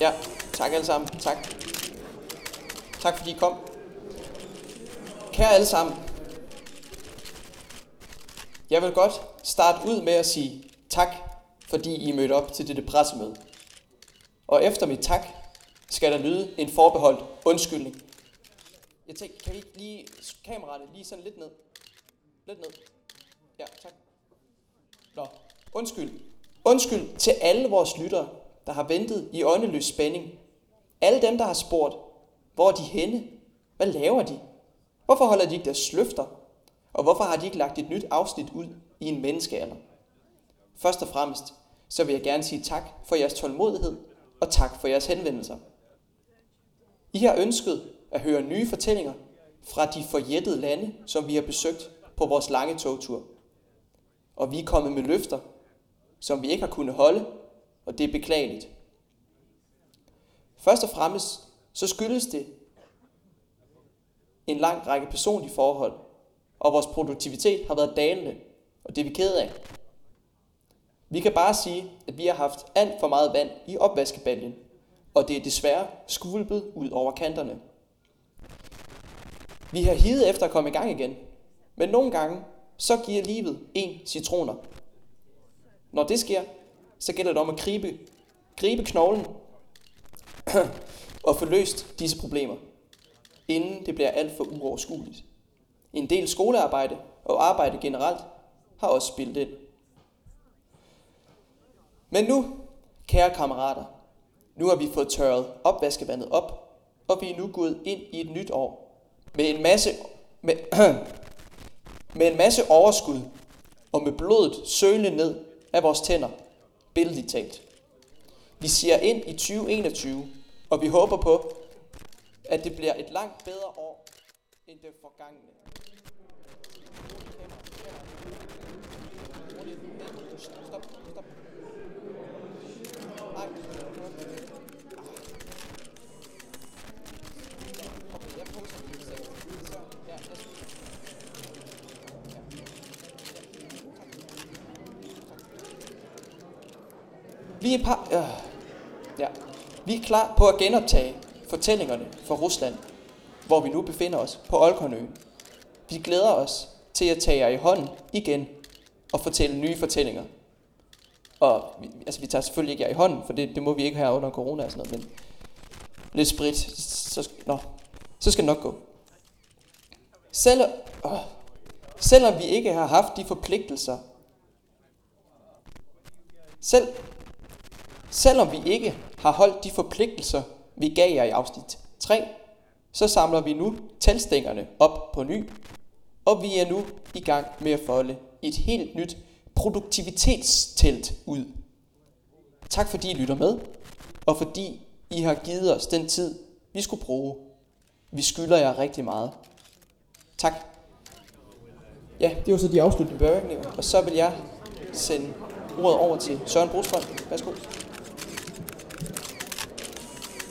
Ja, tak alle sammen. Tak. Tak fordi I kom. Kære alle sammen. Jeg vil godt starte ud med at sige tak, fordi I mødte op til dette pressemøde. Og efter mit tak, skal der lyde en forbeholdt undskyldning. Jeg tænker, kan vi ikke lige kameraet lige sådan lidt ned? Lidt ned. Ja, tak. Nå, undskyld. Undskyld til alle vores lyttere, der har ventet i åndeløs spænding. Alle dem, der har spurgt, hvor er de henne? Hvad laver de? Hvorfor holder de ikke deres løfter? Og hvorfor har de ikke lagt et nyt afsnit ud i en menneskealder? Først og fremmest, så vil jeg gerne sige tak for jeres tålmodighed, og tak for jeres henvendelser. I har ønsket at høre nye fortællinger fra de forjættede lande, som vi har besøgt på vores lange togtur. Og vi er kommet med løfter, som vi ikke har kunnet holde, og det er beklageligt. Først og fremmest så skyldes det en lang række personlige forhold, og vores produktivitet har været dalende, og det er vi ked af. Vi kan bare sige, at vi har haft alt for meget vand i opvaskebaljen, og det er desværre skvulpet ud over kanterne. Vi har hivet efter at komme i gang igen, men nogle gange så giver livet en citroner. Når det sker, så gælder det om at gribe, gribe knoglen og få løst disse problemer, inden det bliver alt for uoverskueligt. En del skolearbejde og arbejde generelt har også spillet ind. Men nu, kære kammerater, nu har vi fået tørret opvaskevandet op, og vi er nu gået ind i et nyt år med en masse, med, med en masse overskud og med blodet sølende ned af vores tænder, billedligt talt. Vi ser ind i 2021, og vi håber på, at det bliver et langt bedre år end det forgangne. Stop, stop. Nej. Okay, jeg poster lige så. Så, ja, jeg slutter. Vi er par... Øh, ja. Vi er klar på at genoptage fortællingerne fra Rusland, hvor vi nu befinder os på Olkonøen. Vi glæder os til at tage jer i hånden igen og fortælle nye fortællinger. Og vi, altså, vi tager selvfølgelig ikke jer i hånden, for det, det må vi ikke have under corona og sådan noget, men lidt sprit, så, nå, så skal det nok gå. Selv, øh, selvom vi ikke har haft de forpligtelser, selv, selvom vi ikke har holdt de forpligtelser, vi gav jer i afsnit 3, så samler vi nu talstængerne op på ny, og vi er nu i gang med at folde et helt nyt produktivitetstelt ud. Tak fordi I lytter med, og fordi I har givet os den tid, vi skulle bruge. Vi skylder jer rigtig meget. Tak. Ja, det var så de afsluttende bemærkninger, og så vil jeg sende ordet over til Søren Brostrøm. Værsgo.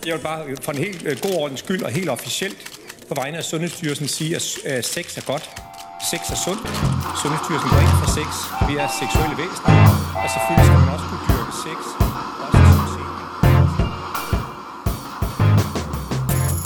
Jeg vil bare for en helt øh, god ordens skyld og helt officielt på vegne af Sundhedsstyrelsen sige, at øh, sex er godt. Sex er sundt. Sundhedsstyrelsen går ind for sex. Vi er seksuelle væsener. Og selvfølgelig skal man også kunne dyrke sex.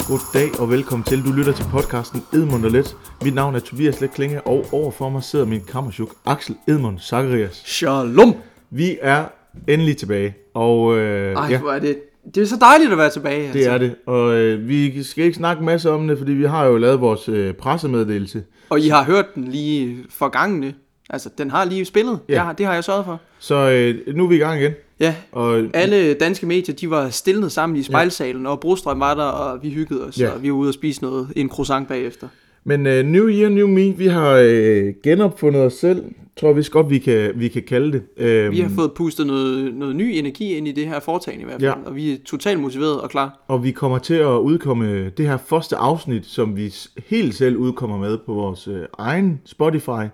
Goddag og velkommen til. Du lytter til podcasten Edmund og Let. Mit navn er Tobias Let Klinge, og overfor mig sidder min kammersjuk Axel Edmund Zacharias. Shalom! Vi er endelig tilbage, og øh, Ej, ja, hvor er det... Det er så dejligt at være tilbage. altså. det er det. Og øh, vi skal ikke snakke masse om det, fordi vi har jo lavet vores øh, pressemeddelelse. Og I har hørt den lige forgangne. Altså, den har lige spillet. Ja. Ja. har, det har jeg sørget for. Så øh, nu er vi i gang igen. Ja. Og Alle danske medier, de var stillet sammen i spejlsalen, og Brostrøm var der, og vi hyggede os, Ja. og vi var ude og spise noget, en croissant bagefter. Men uh, New Year, New Me, vi har uh, genopfundet os selv, tror vist godt, vi kan, vi kan kalde det. Uh, Vi har fået pustet noget, noget ny energi ind i det her foretagende i hvert fald, Ja. og vi er totalt motiveret og klar. Og vi kommer til at udkomme det her første afsnit, som vi helt selv udkommer med på vores øh, egen Spotify,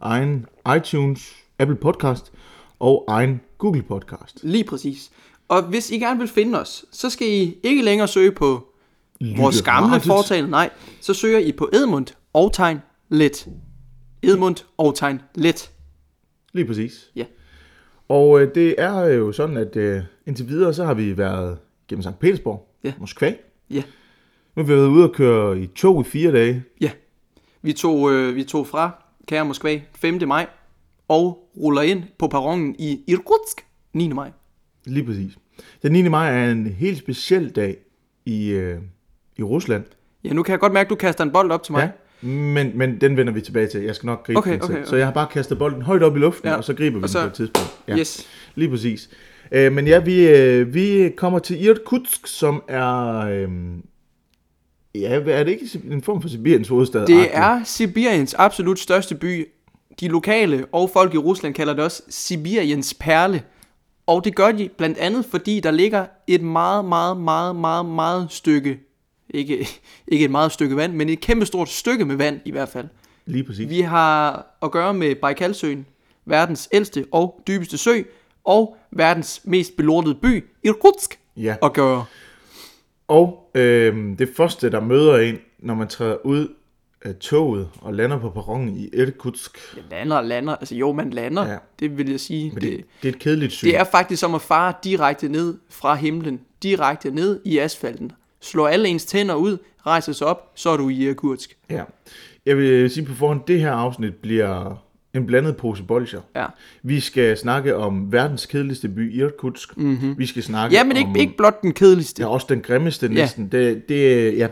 egen iTunes, Apple Podcast og egen Google Podcast. Lige præcis. Og hvis I gerne vil finde os, så skal I ikke længere søge på vores gamle foretagende, nej. Så søger I på Edmund og tegn let. Edmund og tegn let. Lige præcis. Ja. Og øh, det er jo sådan, at øh, indtil videre, så har vi været gennem St. Petersborg, Ja. Moskva. Ja. Nu har vi været ude og køre i tog i fire dage. Ja. Vi tog, øh, vi tog fra Kære Moskva 5. maj og ruller ind på perronen i Irkutsk 9. maj. Lige præcis. Den 9. maj er en helt speciel dag i, øh, i Rusland. Ja, nu kan jeg godt mærke, at du kaster en bold op til mig. Ja, men, men den vender vi tilbage til. Jeg skal nok gribe Okay, den selv. okay, Så jeg har bare kastet bolden højt op i luften, Ja. og så griber vi Og så- den på et tidspunkt. Ja, Yes. lige præcis. Øh, men ja, vi, øh, vi kommer til Irkutsk, som er... Øh, ja, er det ikke en form for Sibiriens hovedstad? Det er Sibiriens absolut største by. De lokale og folk i Rusland kalder det også Sibiriens perle. Og det gør de blandt andet, fordi der ligger et meget, meget, meget, meget, meget stykke, ikke, ikke et meget stykke vand, men et kæmpe stort stykke med vand i hvert fald. Lige præcis. Vi har at gøre med Baikalsøen, verdens ældste og dybeste sø, og verdens mest belortede by, Irkutsk, Ja. at gøre. Og øh, det første, der møder en, når man træder ud af toget og lander på perronen i Irkutsk, Jeg lander lander, altså jo, man lander, Ja. det vil jeg sige. men det, det er et kedeligt syn. Det er faktisk som at fare direkte ned fra himlen, direkte ned i asfalten. Slå alle ens tænder ud, rejser sig op, så er du i Irkutsk. Ja. Jeg vil sige på forhånd, det her afsnit bliver en blandet pose bolcher. Ja. Vi skal snakke om verdens kedeligste by, Irkutsk. Mm-hmm. Vi skal snakke ja, men om... ikke, ikke blot den kedeligste. Ja, også den grimmeste næsten. Det, det er ja,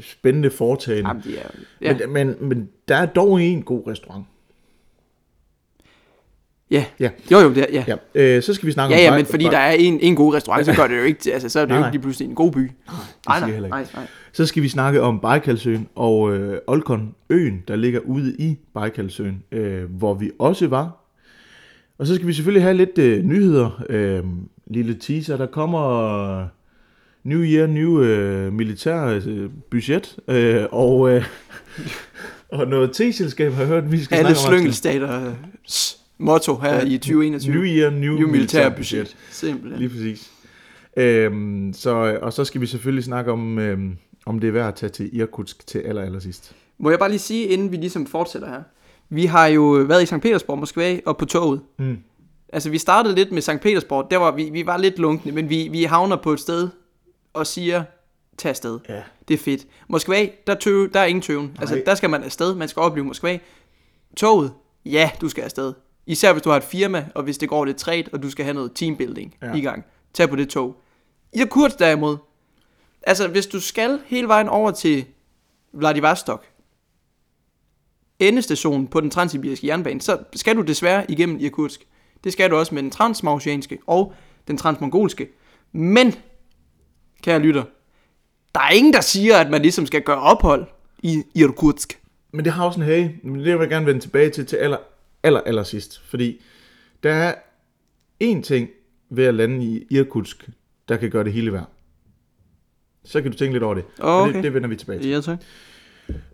spændende foretagende. Jamen, det er, ja. Men, men, men der er dog en god restaurant. Ja. Ja. Jo, jo, det er, ja. Ja, øh, så skal vi snakke Ja, om... ja, Bai- men fordi der er en, en god restaurant, så gør det jo ikke, altså, så er det jo Nej, ikke lige pludselig en god by. Nej, jeg heller nej, ikke. nej. Så skal vi snakke om Baikalsøen og øh, Olkon øen, der ligger ude i Baikalsøen, øh, hvor vi også var. Og så skal vi selvfølgelig have lidt øh, nyheder. Øh, lille teaser, der kommer New Year, New øh, militær øh, budget. Øh, og, øh, og noget T-selskab har jeg hørt, vi skal Alle snakke om. slyngelstaters motto her i 2021. New Year, New, New militær budget. Simpelthen. Lige præcis. Øhm, så, og så skal vi selvfølgelig snakke om, øhm, om det er værd at tage til Irkutsk til aller, aller sidst. Må jeg bare lige sige, inden vi ligesom fortsætter her. Vi har jo været i St. Petersborg, Moskva og på toget. Mm. Altså, vi startede lidt med St. Petersborg. Der var vi, vi var lidt lunkne, men vi, vi havner på et sted og siger, tag afsted. Ja. Det er fedt. Moskva, der, tøve, der er ingen tøven. Altså, Nej. der skal man afsted. Man skal opleve Moskva. Toget, ja, du skal afsted. Især hvis du har et firma, og hvis det går lidt træt, og du skal have noget teambuilding Ja. i gang. Tag på det tog. Irkutsk derimod. Altså, hvis du skal hele vejen over til Vladivostok, endestationen på den transsibiriske jernbane, så skal du desværre igennem Irkutsk. Det skal du også med den transmausianske og den transmongolske. Men, kære lytter, der er ingen, der siger, at man ligesom skal gøre ophold i Irkutsk. Men det har også en hage, men det vil jeg gerne vende tilbage til til aller, aller, aller sidst. Fordi der er én ting ved at lande i Irkutsk, der kan gøre det hele værd. Så kan du tænke lidt over det. Okay. det, det vender vi tilbage til. Ja, tak.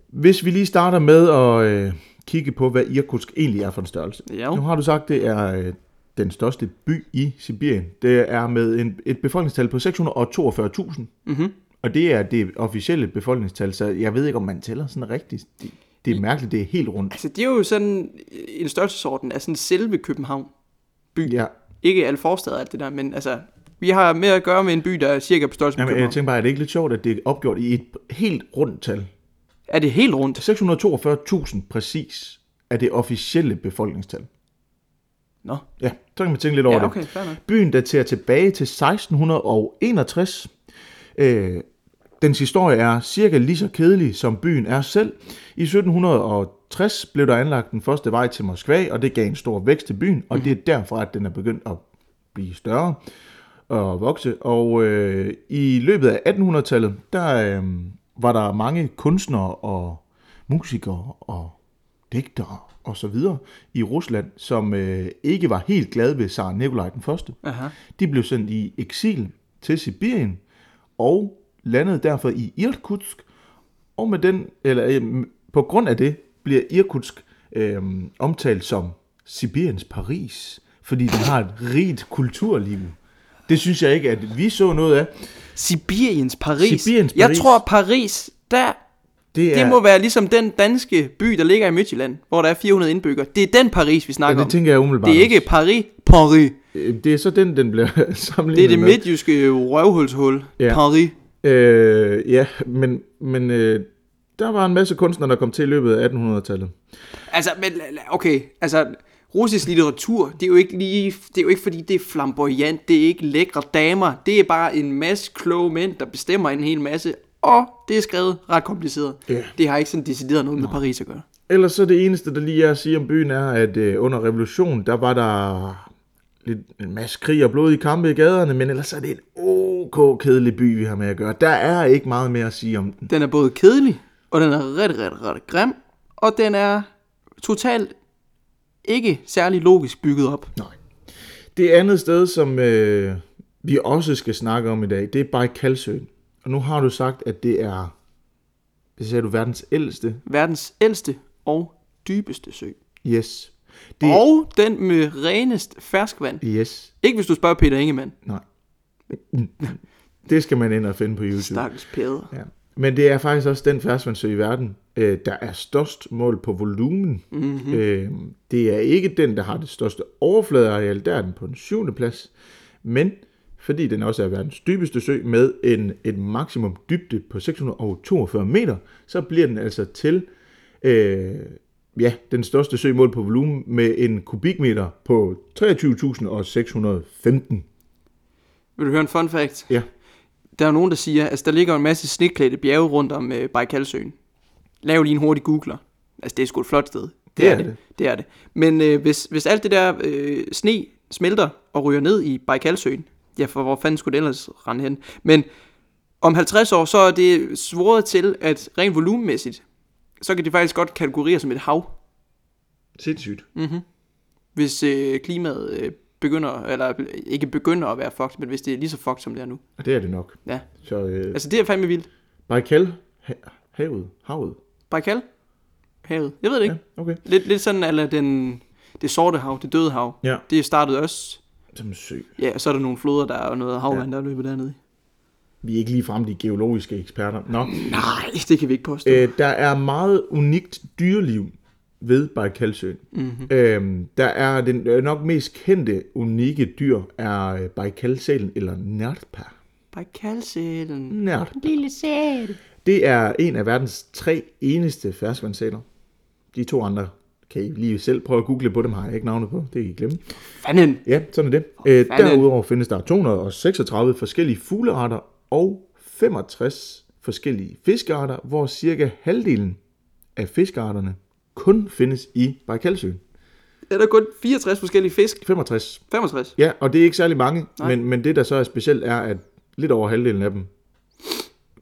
Hvis vi lige starter med at øh, kigge på, hvad Irkutsk egentlig er for en størrelse. Ja. Nu har du sagt, det er øh, den største by i Sibirien. Det er med en, et befolkningstal på 642.000. Mhm. Og det er det officielle befolkningstal, så jeg ved ikke, om man tæller sådan rigtigt. Det, er mærkeligt, det er helt rundt. Altså, det er jo sådan en størrelsesorden af sådan selve København. By. Ja, Ikke alle forsteder og alt det der, men altså, vi har med at gøre med en by, der er cirka på størrelse med Jamen, jeg København. tænker bare, er det ikke lidt sjovt, at det er opgjort i et helt rundt tal? Er det helt rundt? 642.000 præcis er det officielle befolkningstal. Nå. Ja, så kan man tænke lidt over Ja, okay, det. Byen daterer tilbage til 1661. Øh, dens historie er cirka lige så kedelig, som byen er selv. I 1760 blev der anlagt den første vej til Moskva, og det gav en stor vækst til byen, og det er derfra, at den er begyndt at blive større og vokse. Og øh, i løbet af 1800-tallet, der øh, var der mange kunstnere og musikere og digtere og så videre i Rusland, som øh, ikke var helt glade ved Tsar Nikolaj den første. Aha. De blev sendt i eksil til Sibirien og landede derfor i Irkutsk. Og med den, eller, øh, på grund af det bliver Irkutsk øh, omtalt som Sibiriens Paris, fordi den har et rigt kulturliv. Det synes jeg ikke, at vi så noget af. Sibiriens Paris. Sibiriens Jeg Paris. tror, Paris, der, Det, det må være ligesom den danske by, der ligger i Midtjylland, hvor der er 400 indbyggere. Det er den Paris, vi ja, snakker det om. tænker jeg umiddelbart Det er ikke. Paris Paris. Øh, Det er så den, den bliver sammenlignet Det er det midtjyske røvhulshul. Ja. Paris. Øh, ja, men, men øh, der var en masse kunstnere, der kom til i løbet af 1800-tallet. Altså, men okay, altså, russisk litteratur, det er jo ikke lige, det er jo ikke fordi, det er flamboyant, det er ikke lækre damer, det er bare en masse kloge mænd, der bestemmer en hel masse, og det er skrevet ret kompliceret. Ja. Det har ikke sådan decideret noget med Paris at gøre. Ellers så det eneste, der lige er at sige om byen, er, at øh, under revolutionen, der var der lidt, en masse krig og blodige kampe i gaderne, men ellers er det en ok kedelig by, vi har med at gøre. Der er ikke meget mere at sige om den. Den er både kedelig, og den er rigtig, rigtig, rigtig grim, og den er totalt ikke særlig logisk bygget op. Nej. Det andet sted, som øh, vi også skal snakke om i dag, det er Bajkalsøen. Og nu har du sagt, at det er, det sagde du, verdens ældste. Verdens ældste og dybeste sø. Yes. Det. Og den med renest ferskvand. Yes. Ikke hvis du spørger Peter Ingemann. Nej. Det skal man ind og finde på YouTube. Stakkels Peder. Ja. Men det er faktisk også den ferskvandssø i verden, øh, der er størst mål på volumen. Mm-hmm. Øh, det er ikke den, der har det største overfladeareal, der er den på den syvende plads. Men fordi den også er verdens dybeste sø med en, en maksimum dybde på 642 meter, så bliver den altså til øh, ja, den største sø mål på volumen med en kubikmeter på 23.615. Vil du høre en fun fact? Ja, Der er nogen, der siger, at altså, der ligger en masse sneklædte bjerge rundt om øh, Bajkalsøen. Lav lige en hurtig googler. Altså, det er sgu et flot sted. Det er det. Det er det. Men øh, hvis, hvis alt det der øh, sne smelter og ryger ned i Bajkalsøen, ja, for hvor fanden skulle det ellers rende hen? Men om 50 år, så er det svoret til, at rent volumenmæssigt, så kan det faktisk godt kategoriseres som et hav, sindssygt. hvis øh, klimaet øh, begynder, eller ikke begynder at være fucked, men hvis det er lige så fucked, som det er nu. Og det er det nok. Ja, Så øh, altså det er fandme vildt. Baikal, ha- havet, havet. Baikal? Havet? Jeg ved det ikke. Ja, okay. Lidt, lidt sådan, eller den, det sorte hav, det døde hav. Ja. Det startede også, Som sø. ja, og så er der nogle floder, der er og noget havvand, der løber dernede. Vi er ikke lige frem de geologiske eksperter. Nå. Nej, det kan vi ikke påstå. Øh, der er meget unikt dyreliv ved Baikalsøen. Mm-hmm. Øh, der er den øh, nok mest kendte unikke dyr er øh, Baikalsælen eller nærtpa. Baikalsælen. Nært. Lille sæl. Det er en af verdens tre eneste ferskvandssæler. De to andre kan I lige selv prøve at google på dem, har jeg ikke navnet på. Det kan I glemme. Fanden. Ja, sådan er det. Øh, derudover findes der 236 forskellige fuglearter og 65 forskellige fiskearter, hvor cirka halvdelen af fiskearterne kun findes i Baikalsøen. Er der kun 64 forskellige fisk? 65. 65. Ja, og det er ikke særlig mange, Nej. men, men det der så er specielt er, at lidt over halvdelen af dem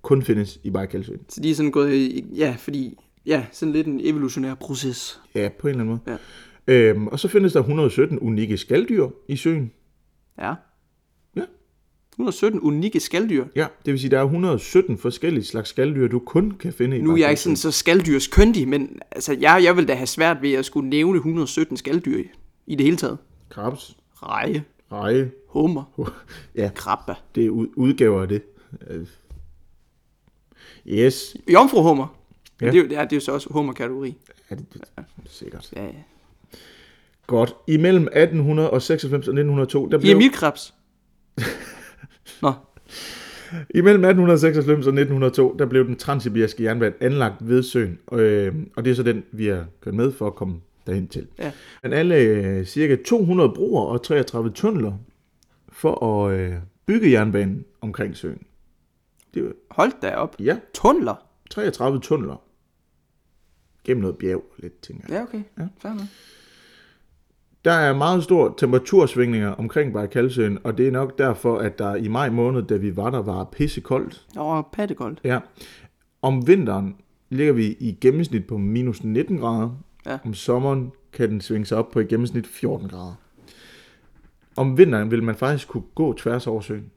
kun findes i Baikalsøen. Så de er sådan gået i, ja, fordi, ja, sådan lidt en evolutionær proces. Ja, på en eller anden måde. Ja. Øhm, og så findes der 117 unikke skalddyr i søen. Ja. 117 unikke skalddyr. Ja, det vil sige, der er 117 forskellige slags skalddyr, du kun kan finde i Nu er jeg ikke sådan så skaldyrskyndig, men altså, jeg, jeg vil da have svært ved at skulle nævne 117 skalddyr i, i det hele taget. Krabs, Reje, reje, hummer, ja, krabbe. det er ud- udgaver af det. Øh, Yes, Jomfruhummer. Ja. Det, er jo, ja, det er jo så også hummerkategori. ja, det, det, sikkert. Ja, ja. Godt. Imellem 1896 og 1902, der blev, Diamilkrebs. Nå, imellem 1896 og 1902, der blev den transsibiriske jernbane anlagt ved søen, øh, og det er så den, vi har kørt med for at komme derhen til. Ja. Man anlagde cirka 200 broer og 33 tunneler for at øh, bygge jernbanen omkring søen. Det var, hold da op. ja, Tunneler. 33 tunneler. Gennem noget bjerg, lidt tænker jeg. Ja, okay. Ja. Fair. Der er meget store temperatursvingninger omkring Baikalsøen, og det er nok derfor, at der i maj måned, da vi var der, var pissekoldt. Og pattekoldt. Ja. Om vinteren ligger vi i gennemsnit på minus 19 grader. Ja. Om sommeren kan den svinge sig op på i gennemsnit 14 grader. Om vinteren vil man faktisk kunne gå tværs over søen,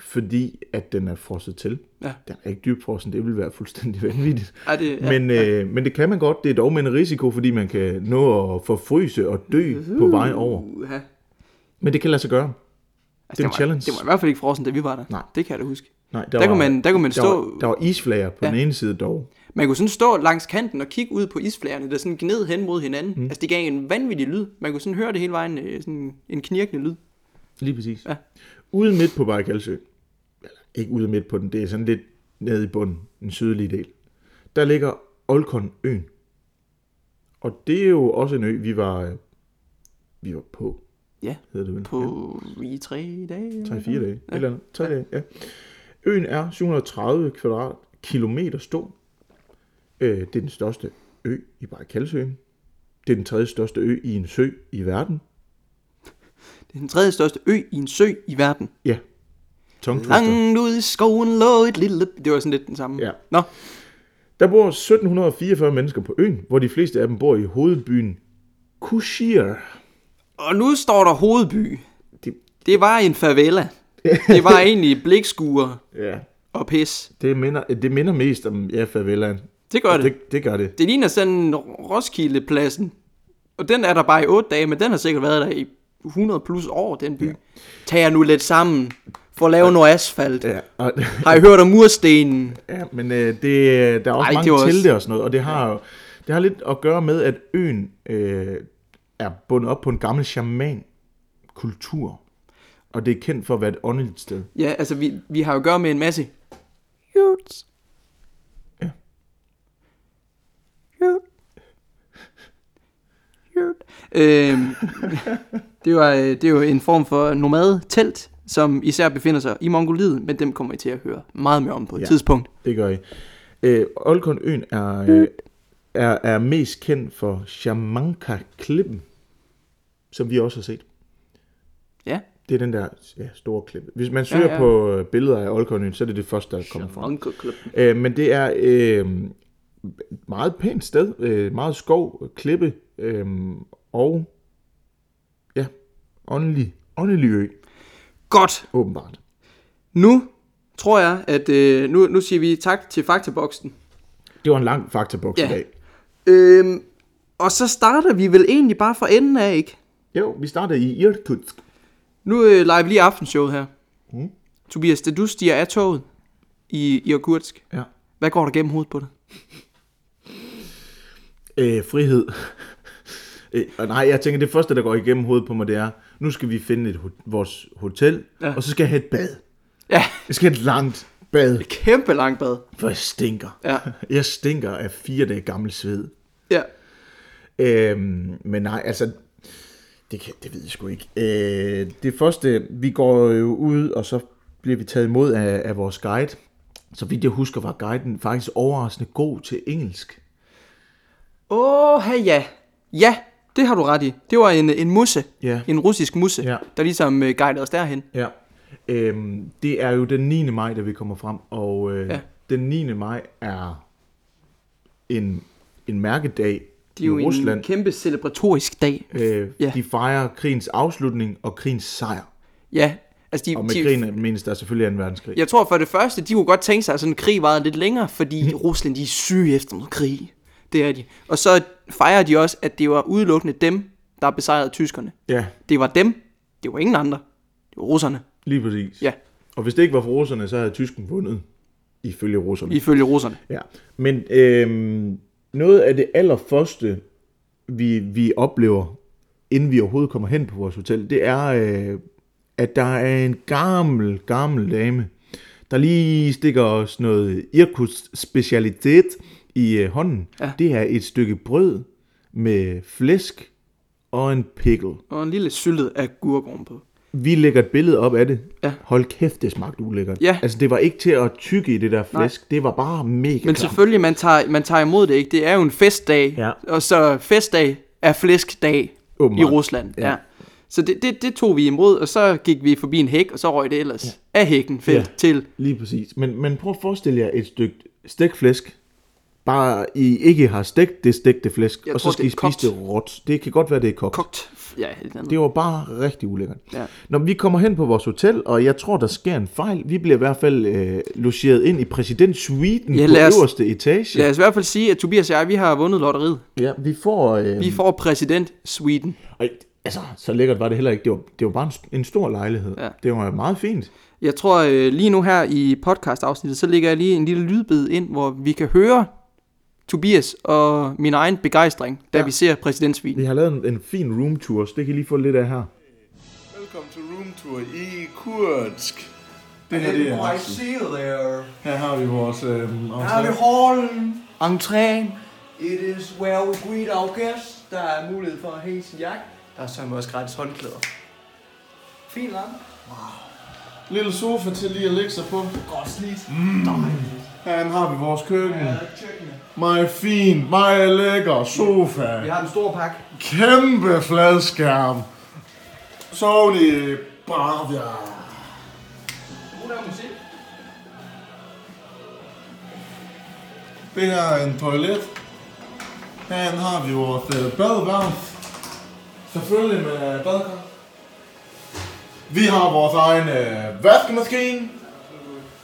fordi at den er frosset til. Ja. Den er ikke dybfrossen, det vil være fuldstændig vanvittigt. Ej, det, ja. Men, øh, men det kan man godt. Det er dog med en risiko, fordi man kan nå at forfryse og dø på vej over. Uh-huh. Men det kan lade sig gøre. Altså, Det er en var, challenge. Det var i hvert fald ikke frossen, da vi var der. Nej. Det kan jeg da huske. Nej, Der kunne man- der kunne man der stå- Var, der var isflager på Ja. ja. den ene side dog. Man kunne sådan stå langs kanten og kigge ud på isflagerne, der sådan gned hen mod hinanden. Mm. Altså det gav en vanvittig lyd. Man kunne sådan høre det hele vejen, øh, sådan en knirkende lyd. Lige præcis. Ja. Ude midt på Bajkalsø, eller ikke ude midt på den, det er sådan lidt nede i bunden, den sydlige del, der ligger Olkon øen. Og det er jo også en ø, vi var, øh, vi var på, Ja, hedder det vel? på i tre dage. 3-4 dage, ja. eller andet. 3 ja. dage, ja. Øen er 730 kvadratkilometer stor. Øh, det er den største ø i Bajkalsøen. Det er den tredje største ø i en sø i verden. Det er den tredje største ø i en sø i verden. Ja. Tongue. Langt ude i skoven lå et lille... Det var sådan lidt den samme. Ja. Nå, Der bor 1744 mennesker på øen, hvor de fleste af dem bor i hovedbyen Kushir. og nu står der hovedby. Det, Det var en favela. Det var egentlig blikskuer ja, og pis. det minder, det minder mest om ja, favelaen. Det gør det. det. Det, det gør det. Det ligner sådan Roskilde-pladsen. Og den er der bare i 8 dage, men den har sikkert været der i 100 plus år, den by. Ja. Tag jer nu lidt sammen for at lave noget asfalt. Ja, og, Har I hørt om murstenen? ja men øh, det, der er også Ej, mange også- det og sådan noget, og det har jo det har lidt at gøre med, at øen øh, er bundet op på en gammel shaman-kultur. Og det er kendt for at være et åndeligt sted. Ja, altså vi, vi har jo at gøre med en masse... Youths. Ja. Youth. Youth. Øhm, det, var, øh, det er jo en form for nomad-telt, som især befinder sig i Mongoliet, men dem kommer I til at høre meget mere om på et Ja. tidspunkt. Det gør I. Øh, Olkonøen er, øh, er, er mest kendt for Shamanka-klippen, som vi også har set. Ja, Det er den der ja, store klippe. Hvis man søger Ja, ja, på øh, billeder af Olkonøen, så er det det første, der kommer frem. Uncle Club. Øh, men det er øh, et meget pænt sted. Øh, meget skov, klippe øh, og åndelig, åndelig ø, Godt. åbenbart. Nu tror jeg, at øh, nu, nu siger vi tak til Faktaboksen. Det var en lang faktaboks Ja. i dag. Øhm, og så starter vi vel egentlig bare fra enden af, ikke? Jo, vi starter i Irkutsk. Nu øh, leger vi lige aftenshowet her. Mm. Tobias, da du stiger af toget i Irkutsk, Ja. hvad går der gennem hovedet på dig? Øh, frihed. øh, nej, jeg tænker, det første, der går igennem hovedet på mig, det er, nu skal vi finde et, vores hotel, Ja. og så skal jeg have et bad. Ja, Jeg skal have et langt bad, kæmpe langt bad. for jeg stinker. Ja. Jeg stinker af fire dage gammel sved. Ja. Øhm, men nej, altså, det, kan, det ved jeg sgu ikke. Øh, det første, vi går jo ud, og så bliver vi taget imod af, af vores guide. Så vidt jeg husker, var guiden faktisk overraskende god til engelsk. Åh, oh, ja. Ja, det har du ret i. Det var en, en musse. Ja. En russisk musse, Ja. der ligesom øh, guidede os derhen. Ja. Øhm, det er jo den 9. maj, da vi kommer frem, og øh, Ja. den 9. maj er en, en mærkedag Det er jo i Rusland. en kæmpe celebratorisk dag. Øh, Ja. ja. De fejrer krigens afslutning og krigens sejr. Ja, altså de, Og med de, krigen menes der selvfølgelig 2. verdenskrig. Jeg tror for det første, de kunne godt tænke sig, at sådan en krig varede lidt længere, fordi Rusland de er syge efter noget krig. Det er de. Og så fejrer de også, at det var udelukkende dem, der besejrede tyskerne. Ja, Det var dem. Det var ingen andre. Det var russerne. lige præcis. Ja, Og hvis det ikke var for russerne, så havde tysken vundet, ifølge russerne. ifølge russerne. Ja. Men øhm, noget af det allerførste, vi, vi oplever, inden vi overhovedet kommer hen på vores hotel, det er, øh, at der er en gammel, gammel dame, der lige stikker os noget Irkuts specialitet i øh, hånden. Ja. Det er et stykke brød med flæsk og en pickle. Og en lille syltet af gurkorn på. Vi lægger et billede op af det. Ja. Hold kæft, det smagte ulækkert. Ja. Altså, det var ikke til at tykke i det der flæsk. Nej. Det var bare mega Men klamt. selvfølgelig, man tager, man tager imod det ikke. Det er jo en festdag. Ja. Og så festdag er flæskdag i Åbenbart. Rusland. Ja. Ja. Så det, det, det tog vi imod, og så gik vi forbi en hæk, og så røg det ellers ja. af hækken felt Ja. til. Lige præcis. Men, men prøv at forestille jer et stykke stækflæsk. Bare I ikke har stegt det stegte flæsk, Jeg og tror, så skal det I spise kogt. det råt. Det kan godt være, det er kogt. Kogt. Ja, et eller andet. Det var bare rigtig ulækkert. Ja. Når vi kommer hen på vores hotel, og jeg tror, der sker en fejl. Vi bliver i hvert fald øh, logeret ind i præsidentsuiten Ja, ja, lad på os- øverste etage. Lad os i hvert fald sige, at Tobias og jeg, vi har vundet lotteriet. Ja, vi får... Øh, Vi får præsident Sweden. og, altså, så lækkert var det heller ikke. Det var, det var bare en, en stor lejlighed. Ja. Det var meget fint. Jeg tror øh, lige nu her i podcast-afsnittet, så lægger jeg lige en lille lydbid ind, hvor vi kan høre Tobias og min egen begejstring, da Ja. ja. vi ser præsidentsvin. Vi har lavet en, en fin room tour, så det kan I lige få lidt af her. Velkommen til roomtour i Kursk. Det her, det er there. Her har vi vores øh, Her er entré. hallen, entréen. It is where we greet our guests. Der er mulighed for at hænge sin jakke. Der er så også gratis håndklæder. Fint lampe. Lille sofa til lige at lægge sig på. Godt slidt. Her har vi vores køkken. Meget fint, meget lækker sofa. Vi har den store pakke. Kæmpe fladskærm. Sony Bravia. Nu der musik. Det her er en toilet. Her har vi vores øh, badeværelse. Selvfølgelig med badekar. Vi har vores egen øh, vaskemaskine.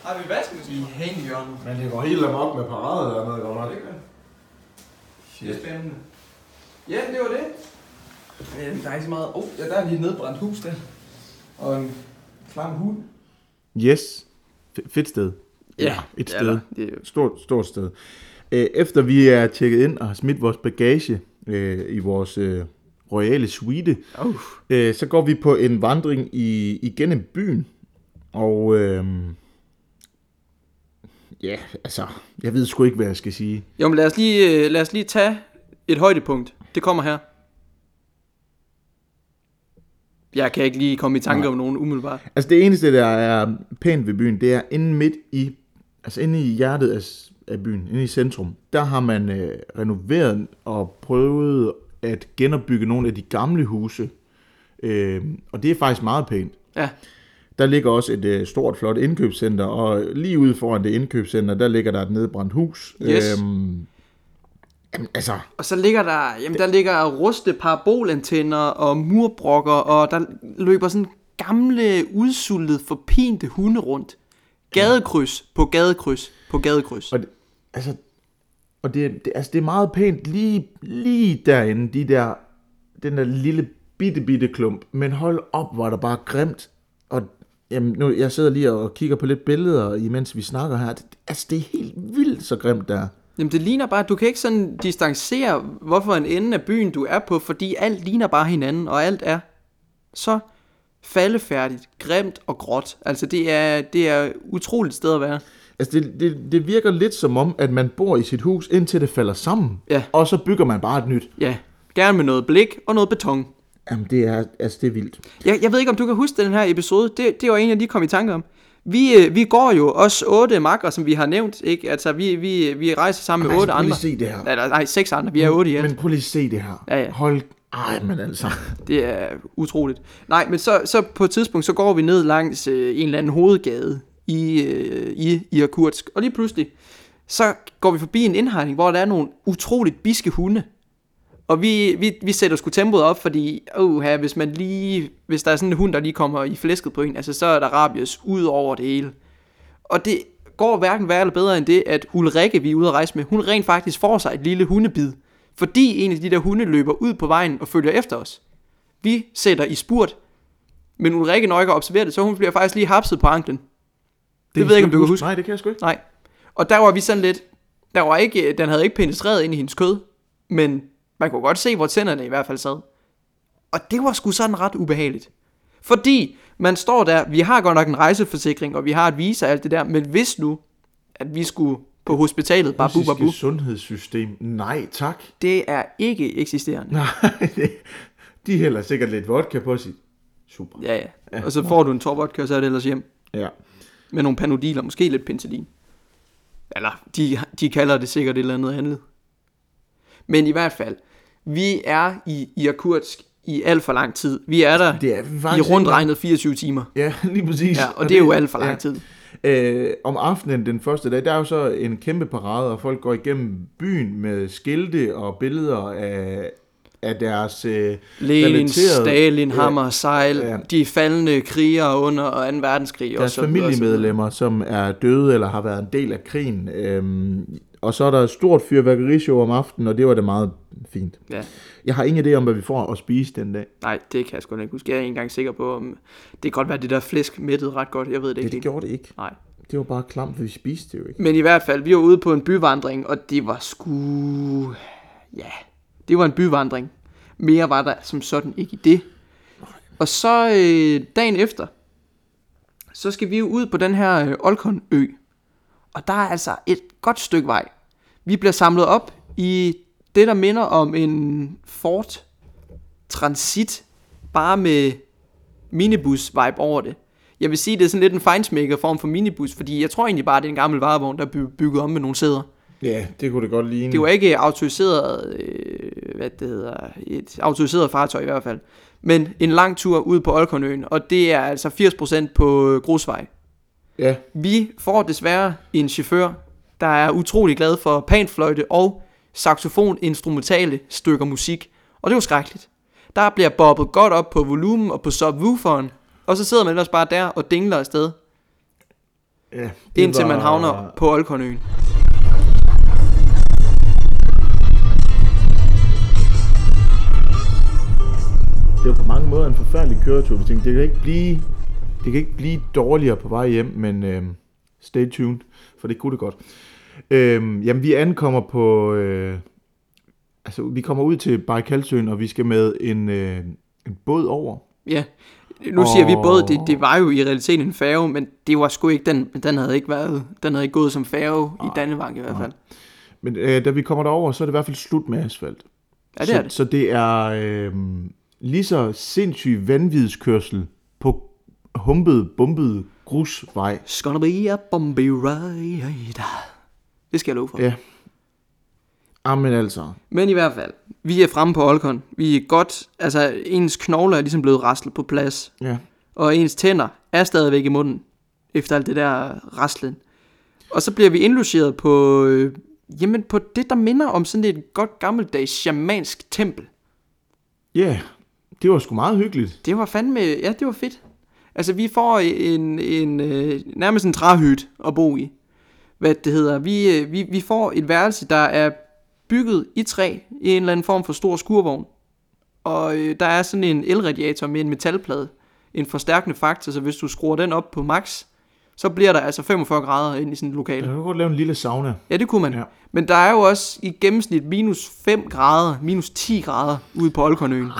Har vi vaskemaskine i hænghjørnet? Men det går helt amok med parade dernede, godt nok. Det er spændende. Ja, det var det. Øh, der er ikke så meget... Oh, ja, der er lige et nedbrændt hus der. Og en klam hund. Yes. F- fedt sted. Ja, et det er sted. der. Det er jo- Stort, stort sted. Øh, Efter vi er tjekket ind og har smidt vores bagage øh, i vores øh, royale suite, Uh. øh, så går vi på en vandring i, igennem byen. Og øh, ja, altså, jeg ved sgu ikke, hvad jeg skal sige. Jo, men lad os, lige, øh, lad os lige tage et højdepunkt. Det kommer her. Jeg kan ikke lige komme i tanke om nogen umiddelbart. Altså det eneste, der er pænt ved byen, det er inde midt i, altså inde i hjertet af, af byen, inde i centrum, der har man øh, renoveret og prøvet at genopbygge nogle af de gamle huse. Øh, og det er faktisk meget pænt. Ja, Der ligger også et øh, stort, flot indkøbscenter, og lige ude foran det indkøbscenter, der ligger der et nedbrændt hus. Yes. Øhm, jamen, altså, og så ligger der, jamen, der ligger ruste parabolantenner og murbrokker, og der løber sådan gamle, udsultede, forpinte hunde rundt. Gadekryds på gadekryds på gadekryds. Og det, altså, og det, det, altså, det er meget pænt lige, lige derinde, de der, den der lille bitte, bitte klump. Men hold op, hvor er der bare grimt. Og jamen, nu, jeg sidder lige og kigger på lidt billeder, imens vi snakker her. Det, altså, det er helt vildt så grimt der. Jamen det ligner bare, du kan ikke sådan distancere, hvorfor en ende af byen du er på, fordi alt ligner bare hinanden, og alt er så faldefærdigt, grimt og gråt. Altså det er, det er utroligt sted at være. Altså, det, det, det virker lidt som om, at man bor i sit hus, indtil det falder sammen. Ja. Og så bygger man bare et nyt. Ja, gerne med noget blik og noget beton. Jamen, det er, altså, det er vildt. Jeg, jeg ved ikke, om du kan huske den her episode. Det, det var en, jeg lige kom i tanke om. Vi, øh, vi går jo også otte makker, som vi har nævnt. Ikke? Altså, vi, vi, vi rejser sammen med otte prøv lige andre. se det her. Eller, nej, seks andre. Vi er otte i alt. Men prøv lige se det her. Ja, ja. Hold... Ej, men altså... Det er utroligt. Nej, men så, så på et tidspunkt, så går vi ned langs øh, en eller anden hovedgade i, øh, i Irkutsk. Og lige pludselig, så går vi forbi en indhegning, hvor der er nogle utroligt biske hunde. Og vi, vi, vi sætter sgu tempoet op, fordi uh, hvis, man lige, hvis der er sådan en hund, der lige kommer i flæsket på en, altså, så er der rabies ud over det hele. Og det går hverken værre eller bedre end det, at Ulrikke, vi er ude at rejse med, hun rent faktisk får sig et lille hundebid. Fordi en af de der hunde løber ud på vejen og følger efter os. Vi sætter i spurt, men Ulrikke når ikke at observere det, så hun bliver faktisk lige hapset på anklen. Det, det ved jeg ikke, om du kan huske. Nej, det kan jeg sgu ikke. Nej. Og der var vi sådan lidt, der var ikke, den havde ikke penetreret ind i hendes kød, men man kunne godt se, hvor tænderne i hvert fald sad. Og det var sgu sådan ret ubehageligt. Fordi man står der, vi har godt nok en rejseforsikring, og vi har et visa og alt det der, men hvis nu, at vi skulle på hospitalet, bare bu, bare bu, Russiske sundhedssystem. Nej, tak. det er ikke eksisterende. Nej, det, de hælder sikkert lidt vodka på sit. Super. Ja, ja. Og så får du en top vodka, og så er det ellers hjem. Ja. Med nogle panodiler, måske lidt penicillin. Eller, de, de kalder det sikkert et eller andet andet. Men i hvert fald, vi er i Irkutsk i alt for lang tid. Vi er der Det er i rundt regnet 24 timer. Ja, lige præcis. Ja, og det er jo alt for lang ja. tid. Øh, om aftenen den første dag, der er jo så en kæmpe parade, og folk går igennem byen med skilte og billeder af, af deres øh, Lenin, Stalin, Hammer, Sejl, Ja. ja. de faldende krigere under 2. verdenskrig. og deres så videre, og så familiemedlemmer, som er døde eller har været en del af krigen. Øhm, og så er der et stort fyrværkerishow om aftenen, og det var det meget fint. Ja. Jeg har ingen idé om, hvad vi får at spise den dag. Nej, det kan jeg sgu ikke huske. Jeg er ikke engang sikker på, om det kan godt være, at det der flæsk mættede ret godt. Jeg ved det Det, ikke. det helt. gjorde det ikke. Nej. Det var bare klamt, for vi spiste det jo ikke. Men i hvert fald, vi var ude på en byvandring, og det var sgu... Ja, det var en byvandring. Mere var der som sådan ikke i det. Og så øh, dagen efter, så skal vi jo ud på den her øh, Olkon-ø. Og der er altså et godt stykke vej. Vi bliver samlet op i det, der minder om en Ford Transit, bare med minibus-vibe over det. Jeg vil sige, det er sådan lidt en fejnsmækker form for minibus, fordi jeg tror egentlig bare, det er en gammel varevogn, der er by- bygget om med nogle sæder. Ja, det kunne det godt ligne. Det var ikke autoriseret, øh, hvad det hedder, et autoriseret fartøj i hvert fald. Men en lang tur ud på Olkonøen, og det er altså 80% på grusvej. Ja, Vi får desværre en chauffør, der er utrolig glad for panfløjte og saxofon instrumentale stykker musik. Og det var skrækkeligt. Der bliver bobbet godt op på volumen og på subwooferen, og så sidder man ellers bare der og dingler afsted, ja. det indtil man var- havner på Olkonøen. Det var på mange måder en forfærdelig køretur. Vi tænkte, det kan ikke blive, det kan ikke blive dårligere på vej hjem, men øh, stay tuned, for det kunne det godt. Øh, jamen, vi ankommer på... Øh, altså, vi kommer ud til Bajkalsøen, og vi skal med en, øh, en båd over. Ja, nu siger vi Og- både, det, det var jo i realiteten en færge, men det var sgu ikke, den, den havde ikke været, den havde ikke gået som færge i Dannevang i hvert fald. Men øh, da vi kommer derover, så er det i hvert fald slut med asfalt. Ja, det så, er det. Så det er øh, lige så sindssyg vanvidskørsel på humpet, bumpet grusvej. It's gonna be a bumpy ride. Det skal jeg love for. Ja. Amen altså. Men i hvert fald, vi er fremme på Olkon. Vi er godt, altså ens knogler er ligesom blevet raslet på plads. Ja. Og ens tænder er stadigvæk i munden, efter alt det der raslen. Og så bliver vi indlogeret på, øh, jamen på det, der minder om sådan et godt gammeldags shamansk tempel. Ja, yeah, det var sgu meget hyggeligt. Det var fandme, ja, det var fedt. Altså, vi får en, en øh, nærmest en træhyt at bo i. Hvad det hedder. Vi, øh, vi, vi får et værelse, der er bygget i træ i en eller anden form for stor skurvogn. Og øh, der er sådan en elradiator med en metalplade. En forstærkende faktor, så hvis du skruer den op på max, så bliver der altså 45 grader ind i sådan et lokale. Jeg kunne godt lave en lille sauna. Ja, det kunne man. Ja. Ja. Men der er jo også i gennemsnit minus 5 grader, minus 10 grader ude på Olkonøen.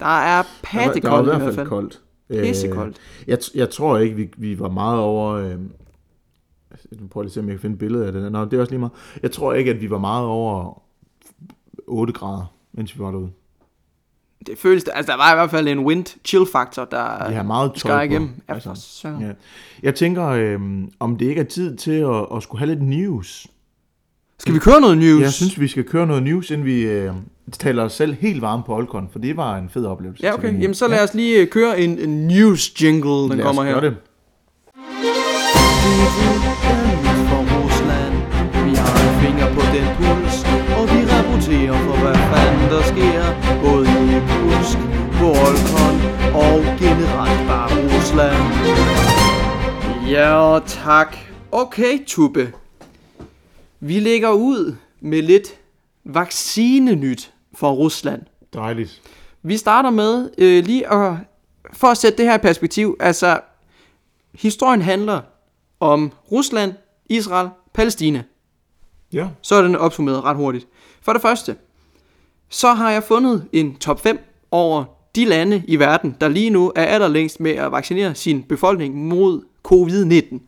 Der er Der var, der var i pattekoldt i hvert hvert fald fald. koldt. Pissekoldt. Øh, jeg, jeg tror ikke, vi, vi var meget over... Øh, nu prøver lige at se, om jeg kan finde et billede af det. Nå, det er også lige meget. Jeg tror ikke, at vi var meget over 8 grader, mens vi var derude. Det føles, altså der var i hvert fald en wind chill faktor, der har meget skar igennem. Ja, Altså. Ja. Jeg tænker, øh, om det ikke er tid til at, at skulle have lidt news. Skal vi køre noget news? Jeg synes, vi skal køre noget news, inden vi øh, taler os selv helt varme på Olkon, for det var en fed oplevelse. Ja, okay. Jamen så lad os lige øh, køre en, en news jingle, den Lad os kommer her. gøre det. Kursk, på Olkon og generelt bare Rusland. Ja, tak. Okay, Tube. Vi lægger ud med lidt vaccinenyt for Rusland. Dejligt. Vi starter med øh, lige at, for at sætte det her i perspektiv, altså historien handler om Rusland, Israel, Palæstina. Ja. Så er den opsummeret ret hurtigt. For det første, så har jeg fundet en top 5 over de lande i verden, der lige nu er allerlængst med at vaccinere sin befolkning mod covid-19.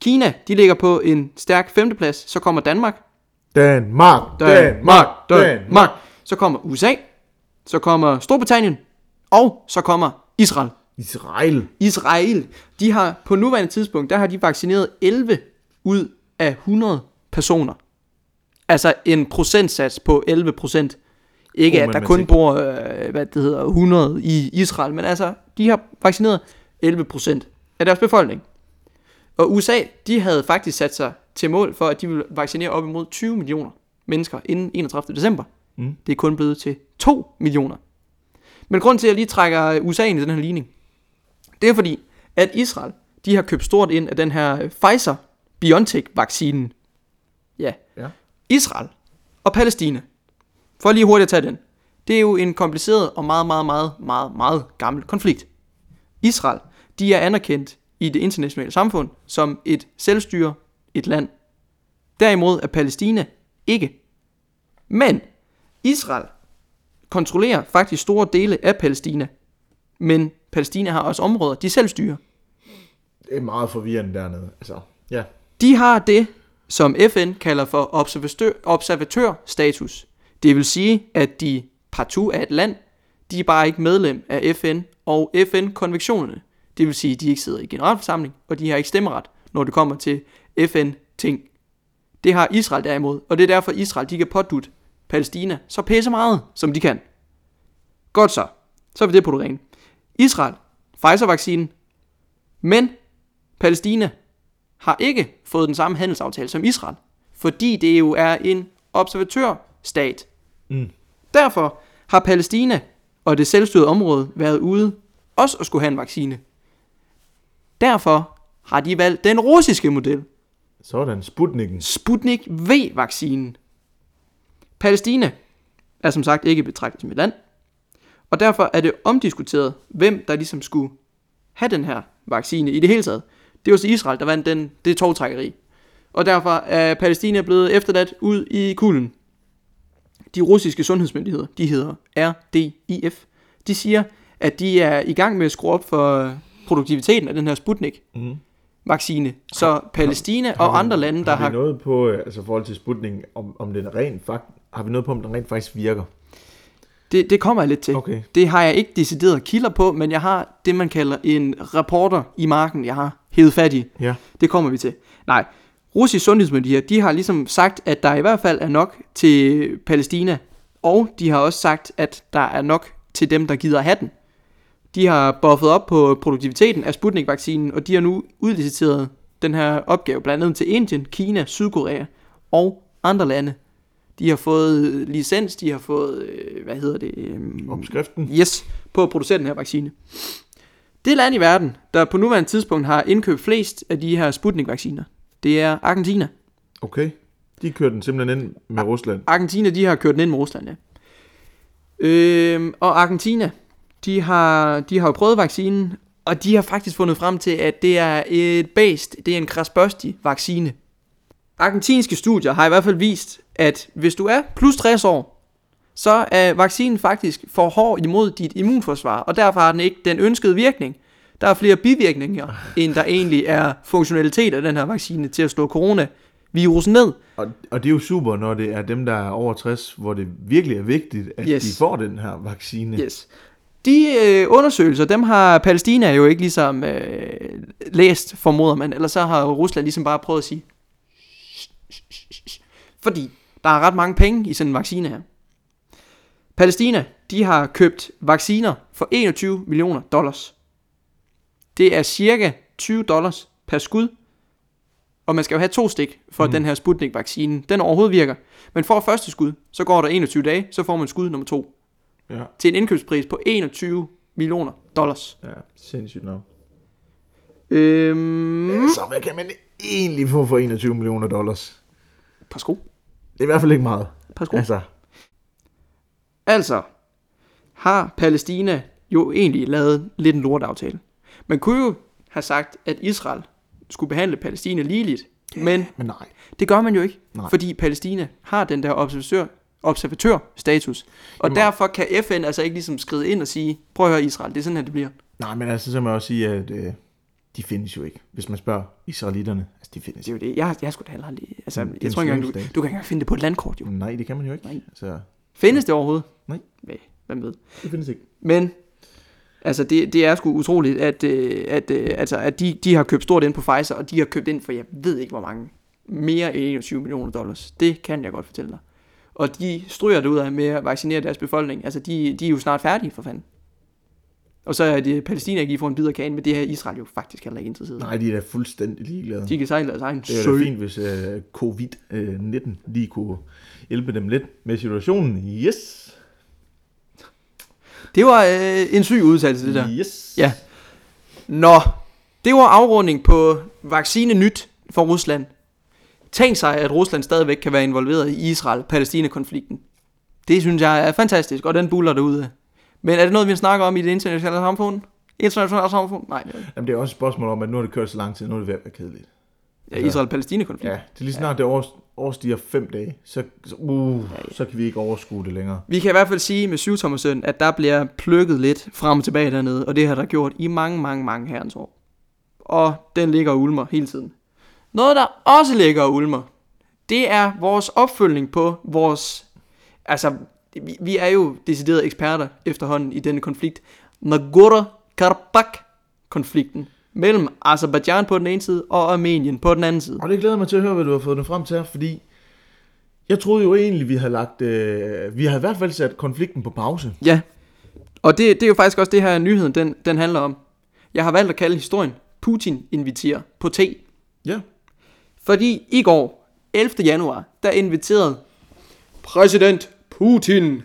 Kina, de ligger på en stærk femteplads. Så kommer Danmark, Danmark, Danmark, Danmark. Så kommer USA. Så kommer Storbritannien. Og så kommer Israel. Israel. Israel, de har på nuværende tidspunkt, der har de vaccineret 11 ud af 100 personer. Altså en procentsats på 11 procent. Ikke at der kun bor, øh, hvad det hedder, 100 i Israel, men altså, de har vaccineret 11 procent af deres befolkning. Og USA, de havde faktisk sat sig til mål for, at de ville vaccinere op imod 20 millioner mennesker inden 31. december. Mm. Det er kun blevet til 2 millioner. Men grunden til, at jeg lige trækker USA ind i den her ligning, det er fordi, at Israel, de har købt stort ind af den her Pfizer-BioNTech-vaccinen. Ja. Ja. Israel og Palæstina. For lige hurtigt at tage den. Det er jo en kompliceret og meget, meget, meget, meget, meget gammel konflikt. Israel, de er anerkendt i det internationale samfund som et selvstyre, et land. Derimod er Palæstina ikke. Men Israel kontrollerer faktisk store dele af Palæstina. Men Palæstina har også områder, de selv styrer. Det er meget forvirrende dernede. Altså, ja. De har det, som FN kalder for observatør, observatørstatus. Det vil sige, at de partout er et land, de er bare ikke medlem af FN og FN-konventionerne. Det vil sige, at de ikke sidder i generalforsamling, og de har ikke stemmeret, når det kommer til FN-ting. Det har Israel derimod, og det er derfor Israel, de kan pådutte Palæstina så pisse meget, som de kan. Godt så. Så er vi det på det rene. Israel, Pfizer-vaccinen, men Palæstina har ikke fået den samme handelsaftale som Israel, fordi det jo er en observatør observatørstat. Mm. Derfor har Palæstina og det selvstyrede område været ude også at skulle have en vaccine. Derfor har de valgt den russiske model, Sådan, Sputniken. Sputnik V-vaccinen. Palæstina er som sagt ikke betragtet som et land, og derfor er det omdiskuteret, hvem der ligesom skulle have den her vaccine i det hele taget. Det var så Israel, der vandt den, det togtrækkeri. Og derfor er Palæstina blevet efterladt ud i kulden. De russiske sundhedsmyndigheder, de hedder RDIF, de siger, at de er i gang med at skrue op for produktiviteten af den her Sputnik Mm. vaccine. Så Palæstina og andre lande, der har har vi noget på, øh, altså forhold til Sputnik, om, om den rent fakt, har vi noget på, om den rent faktisk virker? Det, det kommer jeg lidt til. Okay. Det har jeg ikke decideret kilder på, men jeg har det, man kalder en reporter i marken, jeg har hævet fat i. Ja. Det kommer vi til. Nej, russisk sundhedsmyndigheder, de har ligesom sagt, at der i hvert fald er nok til Palæstina, og de har også sagt, at der er nok til dem, der gider have den. De har buffet op på produktiviteten af Sputnik-vaccinen, og de har nu udliciteret den her opgave blandt andet til Indien, Kina, Sydkorea og andre lande. De har fået licens, de har fået, øh, hvad hedder det? øhm, Opskriften? Yes, på at producere den her vaccine. Det land i verden, der på nuværende tidspunkt har indkøbt flest af de her Sputnik-vacciner, det er Argentina. Okay. De kørte den simpelthen ind med Rusland. Argentina, de har kørt den ind med Rusland, ja. Øhm, og Argentina, de har, de har jo prøvet vaccinen, og de har faktisk fundet frem til, at det er et based, det er en krasbørstig vaccine. Argentinske studier har i hvert fald vist, at hvis du er plus 60 år, så er vaccinen faktisk for hård imod dit immunforsvar, og derfor har den ikke den ønskede virkning. Der er flere bivirkninger, end der egentlig er funktionalitet af den her vaccine til at slå coronavirusen ned. Og, og det er jo super, når det er dem, der er over 60, hvor det virkelig er vigtigt, at Yes. de får den her vaccine. Yes. De øh, undersøgelser, dem har Palæstina jo ikke ligesom øh, læst, formoder man. Eller så har Rusland ligesom bare prøvet at sige... Fordi der er ret mange penge i sådan en vaccine her. Palæstina, de har købt vacciner for 21 millioner dollars. Det er cirka 20 dollars per skud. Og man skal jo have to stik, for at den her Sputnik-vaccine, den overhovedet virker. Men for første skud, så går der 21 dage, så får man skud nummer to Ja, til en indkøbspris på 21 millioner dollars. ja sindssygt nok. Øhm, Så hvad kan man egentlig få for 21 millioner dollars? par sko. Det er i hvert fald ikke meget. Par sko. Altså, Altså, har Palæstina jo egentlig lavet lidt en lortaftale. Man kunne jo have sagt, at Israel skulle behandle Palæstina ligeligt, men men nej. det gør man jo ikke, Nej. fordi Palæstina har den der observatør, observatørstatus. Og Jamen- derfor kan FN altså ikke ligesom skride ind og sige, prøv at høre Israel, det er sådan her, det bliver. Nej, men altså, så må jeg også sige, at øh, de findes jo ikke. Hvis man spørger israelitterne, altså de findes Det er jo det. Jeg, jeg skulle da heller aldrig... Altså, Det jeg tror ikke engang, du, du kan ikke engang finde det på et landkort, jo. Nej, det kan man jo ikke. Nej. Altså, Findes det overhovedet? Nej. Hvad, hvem ved? det findes ikke. Men altså det, det er sgu utroligt, at, øh, at, øh, altså, at de, de har købt stort ind på Pfizer, og de har købt ind for, jeg ved ikke hvor mange, mere end 21 millioner dollars. Det kan jeg godt fortælle dig. Og de stryger det ud af med at vaccinere deres befolkning. Altså de, de er jo snart færdige for fanden. Og så er det Palæstina ikke lige får en bid af kagen, men det her er Israel jo faktisk heller ikke interesseret. Nej, de er da fuldstændig ligeglade. De kan sejle deres egen Det er da fint, hvis uh, covid-19 lige kunne hjælpe dem lidt med situationen. Yes! Det var øh, en syg udtalelse, det der. Yes! Ja. Nå, det var afrunding på vaccine nyt for Rusland. Tænk sig, at Rusland stadigvæk kan være involveret i Israel-Palæstina-konflikten. Det synes jeg er fantastisk, og den buller derude. Men er det noget, vi snakker om i det internationale samfund? internationalt samfund. Nej, det er. Jamen, det er også et spørgsmål om, at nu har det kørt så lang tid, nu er det ved at være kedeligt. ja, Israel-Palæstina-konflikt. Ja, det er lige snart, det over, overstiger fem dage, så, så, uh, så kan vi ikke overskue det længere. Vi kan i hvert fald sige med syvtommersøn, at der bliver plukket lidt frem og tilbage dernede, og det har der gjort i mange, mange, mange herrens år. Og den ligger og ulmer hele tiden. Noget, der også ligger og ulmer, det er vores opfølgning på vores... Altså, vi, vi er jo deciderede eksperter efterhånden i denne konflikt. Nagorno-Karabakh-konflikten mellem Azerbaijan på den ene side og Armenien på den anden side. Og det glæder mig til at høre, hvad du har fået den frem til fordi jeg troede jo egentlig, vi havde lagt, øh, vi havde i hvert fald sat konflikten på pause. Ja, og det, det er jo faktisk også det her nyheden, den, den handler om. Jeg har valgt at kalde historien Putin inviterer på te. Ja. Fordi i går, 11. januar, der inviterede præsident Putin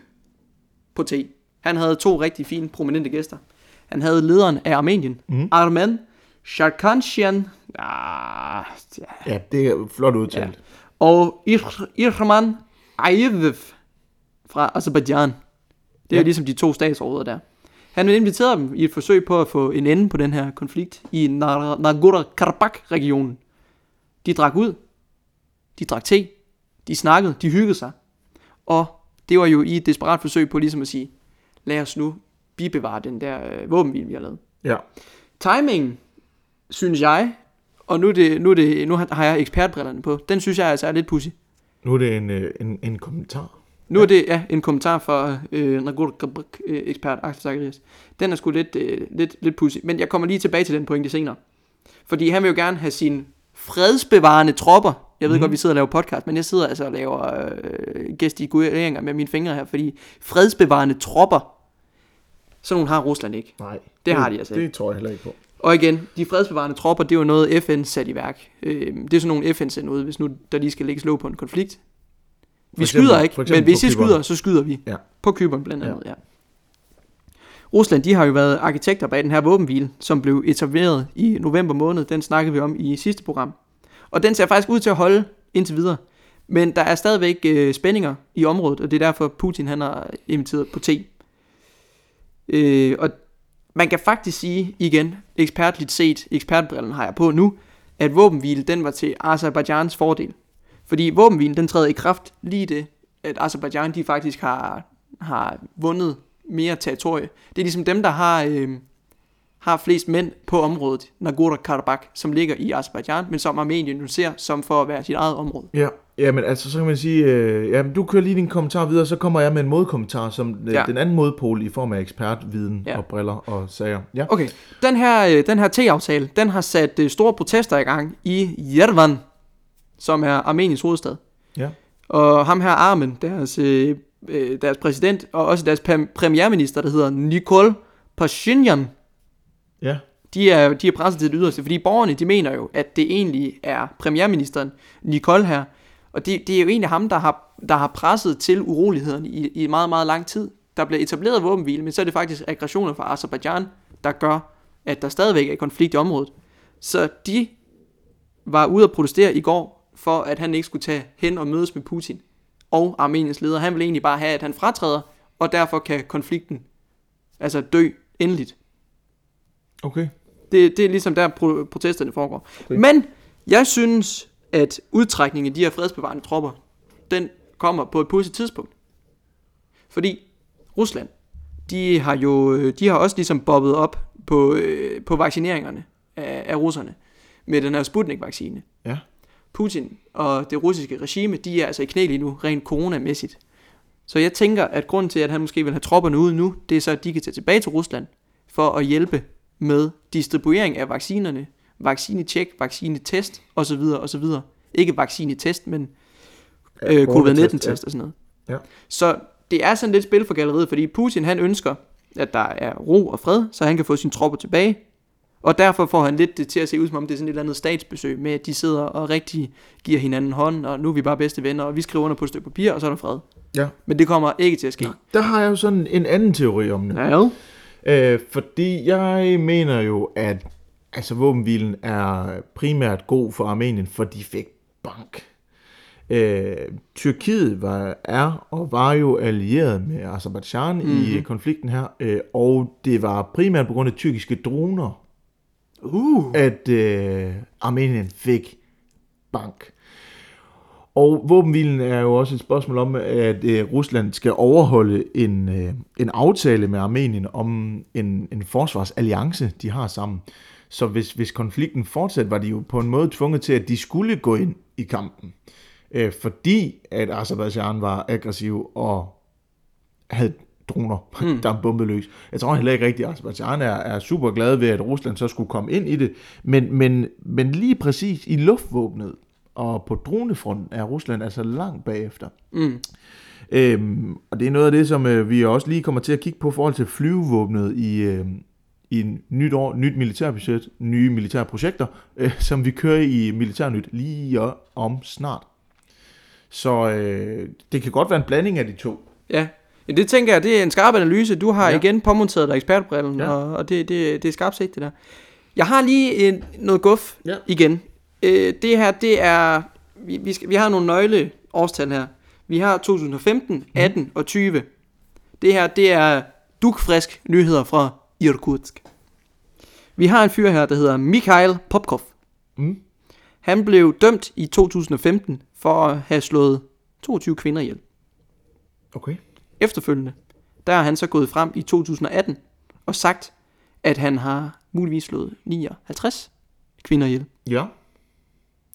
på te. Han havde to rigtig fine, prominente gæster. Han havde lederen af Armenien, mm. Armen Sharkanshian, ah, ja, Ja, det er flot udtalt. ja. og Ir- Irman Ayev fra Azerbaijan. Det er ja. Ligesom de to statsoverhoveder der. Han inviterede dem i et forsøg på at få en ende på den her konflikt i Nagorno-Karabakh-regionen. De drak ud, de drak te, de snakkede, de hyggede sig. Og det var jo i et desperat forsøg på ligesom at sige, lad os nu bibevare den der øh, våbenhvile, vi har lavet. Ja. Timingen, synes jeg, og nu, det, nu, det, nu har jeg ekspertbrillerne på, den synes jeg altså er lidt pussy. Nu er det en, øh, en, en kommentar. Nu er det ja, en kommentar fra øh, Nagorno-Karabakh-ekspert Axel Zacharias. Den er sgu lidt, øh, lidt, lidt pussy, men jeg kommer lige tilbage til den pointe senere. Fordi han vil jo gerne have sine fredsbevarende tropper. Jeg ved mm. godt, vi sidder og laver podcast, men jeg sidder altså og laver øh, gestikuleringer med mine fingre her, fordi fredsbevarende tropper, sådan nogle har Rusland ikke. Nej. Det har de altså Det tror jeg heller ikke på. Og igen, de fredsbevarende tropper, det er jo noget FN sat i værk. Øh, det er sådan nogle FN sender ud, hvis nu der lige skal lægges låg på en konflikt. Vi eksempel- skyder ikke, men hvis I skyder, så skyder vi. Ja. På Kyberen blandt andet, ja. ja. Rusland, de har jo været arkitekter bag den her våbenhvile, som blev etableret i november måned. Den snakkede vi om i sidste program. Og den ser faktisk ud til at holde indtil videre. Men der er stadigvæk øh, spændinger i området, og det er derfor Putin han har inviteret på te. Øh, og man kan faktisk sige igen, ekspertligt set, ekspertbrillen har jeg på nu, at våbenhvile, den var til Azerbaijans fordel. Fordi våbenhvilen, den træder i kraft lige det, at Azerbaijan, de faktisk har, har vundet mere territorie. Det er ligesom dem, der har, øh, har flest mænd på området, Nagorno-Karabakh, som ligger i Azerbaijan, men som Armenien nu ser som for at være sit eget område. Ja, jamen altså, så kan man sige, øh, jamen, du kører lige din kommentar videre, så kommer jeg med en modkommentar, som øh, Ja. den anden modpol i form af ekspertviden Ja. og briller og sager. Ja. Okay, den her, øh, den her T-aftale, den har sat øh, store protester i gang i Yerevan, som er Armeniens hovedstad. ja. Og ham her Armen, deres, øh, øh, deres præsident, og også deres pre- premierminister, der hedder Nikol Pashinyan, Ja. de er, de er presset til det yderste, fordi borgerne, de mener jo, at det egentlig er premierministeren, Nikol her, og det, det er jo egentlig ham, der har, der har presset til urolighederne i, i meget, meget lang tid. Der bliver etableret våbenhvile, men så er det faktisk aggressioner fra Azerbaijan, der gør, at der stadigvæk er konflikt i området. Så de var ude at protestere i går, for at han ikke skulle tage hen og mødes med Putin og Armeniens leder. Han vil egentlig bare have, at han fratræder, og derfor kan konflikten altså dø endeligt. Okay. Det, det er ligesom der pro- protesterne foregår. Okay. Men jeg synes, at udtrækningen af de her fredsbevarende tropper, den kommer på et pudsigt tidspunkt. Fordi Rusland, de har jo de har også ligesom bobbet op på, øh, på vaccineringerne af, af russerne med den her Sputnik-vaccine. Ja. Putin og det russiske regime, de er altså i knæ lige nu, rent coronamæssigt. Så jeg tænker, at grunden til, at han måske vil have tropperne ud nu, det er så, at de kan tage tilbage til Rusland for at hjælpe med distribuering af vaccinerne, vaccinetjek, vaccinetest osv. osv. Ikke vaccinetest, men øh, coronatest, COVID-19-test og sådan noget. Ja. Så det er sådan lidt spil for galleriet, fordi Putin han ønsker, at der er ro og fred, så han kan få sine tropper tilbage. Og derfor får han lidt det til at se ud, som om det er sådan et eller andet statsbesøg, med at de sidder og rigtig giver hinanden hånd, og nu er vi bare bedste venner, og vi skriver under på et stykke papir, og så er der fred. Ja. Men det kommer ikke til at ske. Der har jeg jo sådan en anden teori om det. Ja, Øh, fordi jeg mener jo, at altså, våbenhvilen er primært god for Armenien, for de fik bank. Øh, Tyrkiet var, er og var jo allieret med Azerbaijan mm-hmm. i konflikten her, øh, og det var primært på grund af tyrkiske droner, Uh. at øh, Armenien fik bank. Og våbenhvilen er jo også et spørgsmål om, at øh, Rusland skal overholde en, øh, en aftale med Armenien om en, en forsvarsalliance, de har sammen. Så hvis, hvis konflikten fortsætter, var de jo på en måde tvunget til, at de skulle gå ind i kampen. Øh, fordi at Azerbaijan var aggressiv og havde droner, mm. der bombede løs. Jeg tror heller ikke rigtigt, at Azerbaijan er, er super glad ved, at Rusland så skulle komme ind i det. Men, men, men lige præcis i luftvåbnet og på dronefronten er Rusland altså langt bagefter. Mm. Øhm, og det er noget af det, som øh, vi også lige kommer til at kigge på i forhold til flyvevåbnet i, øh, i en nyt år, nyt militærbudget, nye militære projekter, øh, som vi kører i Militærnyt lige om snart. Så øh, det kan godt være en blanding af de to. Ja. det tænker jeg, det er en skarp analyse. Du har Ja. igen påmonteret dig ekspertbrillen, Ja. og, og det, det, det er skarpt set, det der. Jeg har lige en, noget guf Ja. igen. Øh, det her, det er... Vi, vi, skal, vi har nogle nøgle årstal her. Vi har 2015, 18 og 20. Det her, det er dukfrisk nyheder fra Irkutsk. Vi har en fyr her, der hedder Mikhail Popkov. Mm. Han blev dømt i 2015 for at have slået 22 kvinder ihjel. Okay. Efterfølgende, der er han så gået frem i 2018 og sagt, at han har muligvis slået 59 kvinder ihjel. Ja.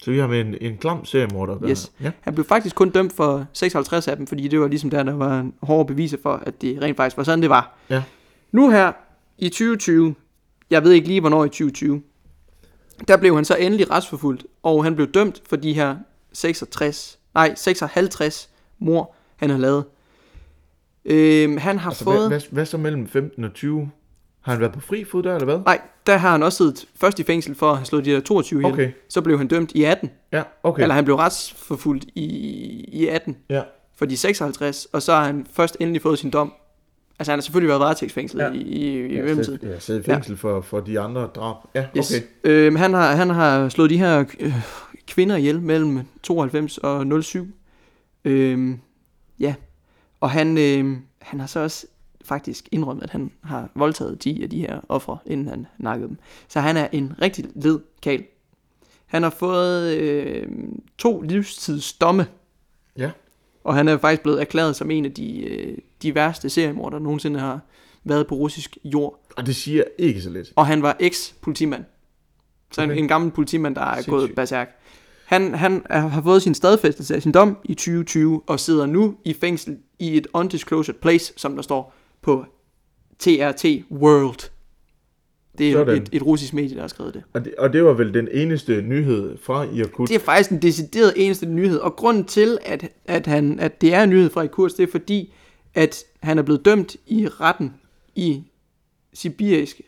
Så vi har med en, en klam seriemorder. gøre Yes. Ja. Han blev faktisk kun dømt for 56 af dem, fordi det var ligesom der, der var en hård beviser for, at det rent faktisk var sådan, det var. Ja. Nu her i 2020, jeg ved ikke lige, hvornår i 2020, der blev han så endelig retsforfulgt, og han blev dømt for de her 66, nej, 56 mor, han har lavet. Øhm, han har Altså, fået... hvad, hvad, hvad så mellem 15 og 20? Har han været på fri fod der, eller hvad? Nej, der har han også siddet først i fængsel for at have slået de der 22 ihjel. Okay. Så blev han dømt i 18. Ja, okay. Eller han blev retsforfulgt i, i 18 Ja. for de 56, og så har han først endelig fået sin dom. Altså han har selvfølgelig været varetægtsfængslet Ja. ja. i, i, i Ja, mellemtiden. sidde, ja, sidde i fængsel for, for de andre drab. Ja, okay. Yes. Øhm, han, har, han har slået de her øh, kvinder ihjel mellem 92 og 07. Øhm, ja, og han, øh, han har så også faktisk indrømmet, at han har voldtaget 10 af de her ofre, inden han nakkede dem. Så han er en rigtig led kal. Han har fået øh, to livstidsdomme, Ja. og og han er faktisk blevet erklæret som en af de, øh, de værste seriemordere, der nogensinde har været på russisk jord. Og det siger ikke så lidt. Og han var eks-politimand. Så okay. En, en gammel politimand, der er Sindssygt. gået berserk. Han, han er, har fået sin stadfæstelse af sin dom i 2020, og sidder nu i fængsel i et undisclosed place, som der står på TRT World. Det er Sådan. et, et russisk medie, der har skrevet det. Og det, og det var vel den eneste nyhed fra Irkutsk. Det er faktisk en decideret eneste nyhed, og grunden til, at, at, han, at det er en nyhed fra Irkutsk, det er fordi, at han er blevet dømt i retten i sibiriske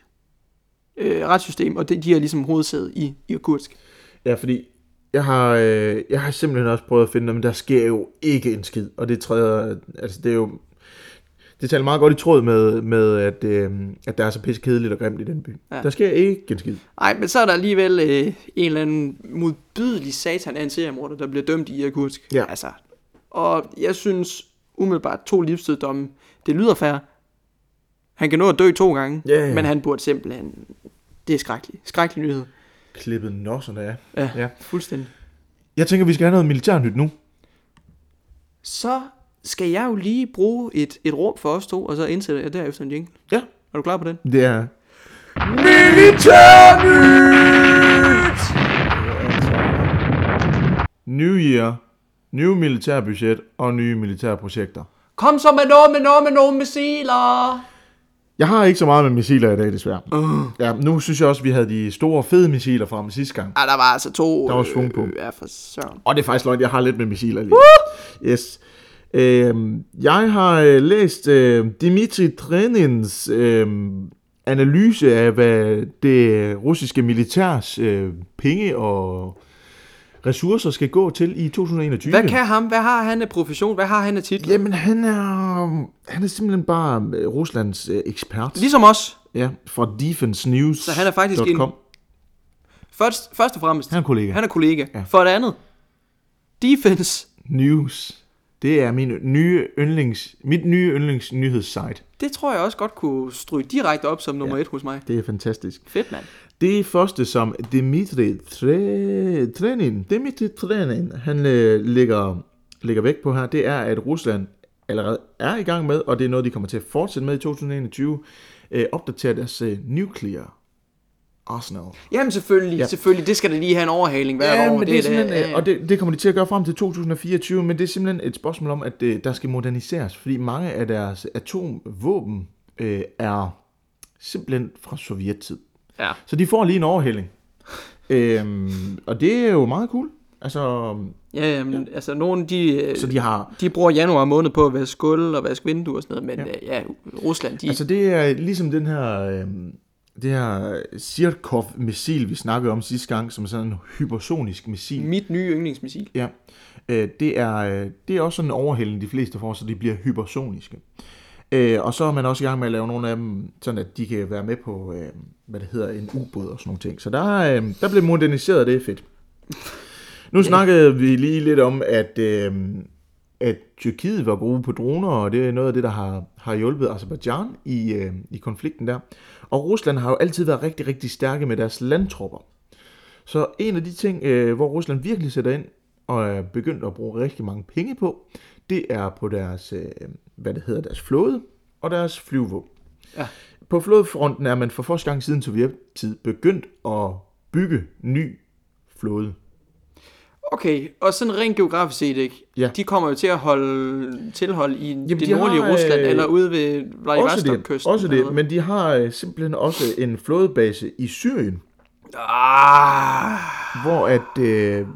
øh, retssystem, og det, de har ligesom hovedsæde i Irkutsk. Ja, fordi jeg har, øh, jeg har simpelthen også prøvet at finde dem, men der sker jo ikke en skid. Og det træder, altså det er jo, det taler meget godt i tråd med, med at, øh, at der er så pisse kedeligt og grimt i den by. Ja. Der sker ikke en skid. Nej, men så er der alligevel øh, en eller anden modbydelig satan af en seriemorder, der bliver dømt i Irkutsk. Ja. Altså, og jeg synes umiddelbart to livstidsdomme, det lyder fair. Han kan nå at dø to gange, Ja, ja. men han burde simpelthen... Det er skrækkeligt. Skrækkelig nyhed. Klippet nosserne af. Ja, Ja. ja. fuldstændig. Jeg tænker, vi skal have noget militærnyt nu. Så skal jeg jo lige bruge et, et råb for os to, og så indsætter jeg derefter en jingle. Ja. Er du klar på den? Det er... Militærnyt! New Year, new militærbudget og nye militærprojekter. Kom så med noget med noget med nogle missiler! Jeg har ikke så meget med missiler i dag, desværre. Uh. Ja, nu synes jeg også, at vi havde de store, fede missiler frem sidste gang. Ah, der var altså to... Der var svung på. Øh, ja, for søren. Og det er faktisk løgn, jeg har lidt med missiler lige. Yes. Øhm, jeg har øh, læst øh, Dimitri Trenins øh, analyse af, hvad det russiske militærs øh, penge og ressourcer skal gå til i 2021. Hvad kan ham? Hvad har han af profession? Hvad har han af titel? Jamen, han er, han er simpelthen bare øh, Ruslands øh, ekspert. Ligesom os. Ja, fra Defense News. Så han er faktisk en- Først, først og fremmest, Han er kollega. han er kollega. Ja. Ja. For det andet, Defense News. Det er min nye yndlings, mit nye yndlings nyhedssite. Det tror jeg også godt kunne stryge direkte op som nummer Ja. et hos mig. Det er fantastisk. Fedt, mand. Det første, som Dimitri Tre- Trenin, Dimitri Trenin, han øh, lægger, lægger vægt på her, det er, at Rusland allerede er i gang med, og det er noget, de kommer til at fortsætte med i 2021, øh, opdatere deres øh, nuclear arsenal. Jamen selvfølgelig, Ja. selvfølgelig. Det skal da lige have en overhaling hvert Ja, år. men det er øh, ja. og det, det kommer de til at gøre frem til 2024, men det er simpelthen et spørgsmål om, at øh, der skal moderniseres, fordi mange af deres atomvåben øh, er simpelthen fra sovjettid. Ja. Så de får lige en overhælling. øhm, og det er jo meget cool. Altså, Ja, ja, men altså nogen, de, øh, så de har... de bruger januar måned på at vaske gulv og vaske vinduer og sådan noget, men Ja. ja, ja Rusland, de... Altså det er ligesom den her... Øhm, det her Sirkov-missil, vi snakkede om sidste gang, som sådan en hypersonisk missil. mit nye yndlingsmissil. Ja, øh, det, er, øh, det er også sådan en overhældning, de fleste får, så de bliver hypersoniske. Øh, og så er man også i gang med at lave nogle af dem, sådan at de kan være med på, øh, hvad det hedder, en ubåd og sådan nogle ting. Så der, øh, der blev moderniseret, det er fedt. Nu snakkede vi lige lidt om, at, øh, at Tyrkiet var gode på droner, og det er noget af det, der har, har hjulpet Azerbaijan i, øh, i konflikten der. Og Rusland har jo altid været rigtig, rigtig stærke med deres landtropper. Så en af de ting, øh, hvor Rusland virkelig sætter ind og er begyndt at bruge rigtig mange penge på, det er på deres, øh, hvad det hedder, deres flåde og deres flyvåben. Ja. På flådefronten er man for første gang siden sovjettid begyndt at bygge ny flåde. Okay, og sådan rent geografisk set, ikke? Ja. De kommer jo til at holde tilhold i Jamen, det de nordlige har, Rusland, øh, eller ude ved Også det, Vladivostok-kysten. også det, men de har øh, simpelthen også en flådebase i Syrien, Ah, hvor at øh,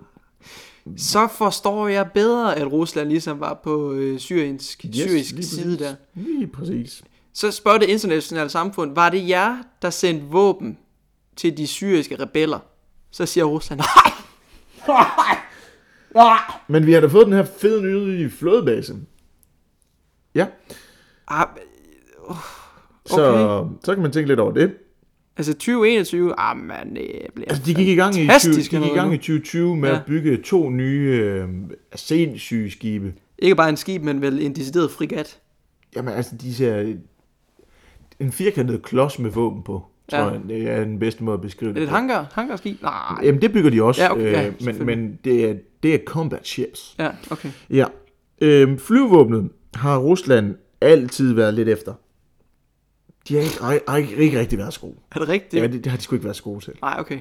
så forstår jeg bedre, at Rusland ligesom var på øh, syrisk, Yes, syrisk side der. lige præcis. Så spørger det internationale samfund, var det jer, der sendte våben til de syriske rebeller? Så siger Rusland, nej, nej, nej. Men vi har da fået den her fede nye flådebase. Ja, Ah, så, Okay. så kan man tænke lidt over det. Altså 2021, ah man, det bliver Altså, de gik i gang i, 20, fantastisk de gik i, gang i nu. 2020 med Ja. at bygge to nye øh, sindssyge skibe. Ikke bare en skib, men vel en decideret frigat. Jamen altså, de ser en firkantet klods med våben på, tror Ja. jeg, det er den bedste måde at beskrive Er det det et hangar, hangarskib? Nej. Jamen, det bygger de også, Ja, okay, ja, øh, men, men det, er, det er combat ships. Ja, okay. Ja. Øhm, flyvåbnet har Rusland altid været lidt efter. De har ikke, har ikke, ikke rigtig været gode. Er det rigtigt? Ja, det, det har de sgu ikke været så gode til. Nej, okay.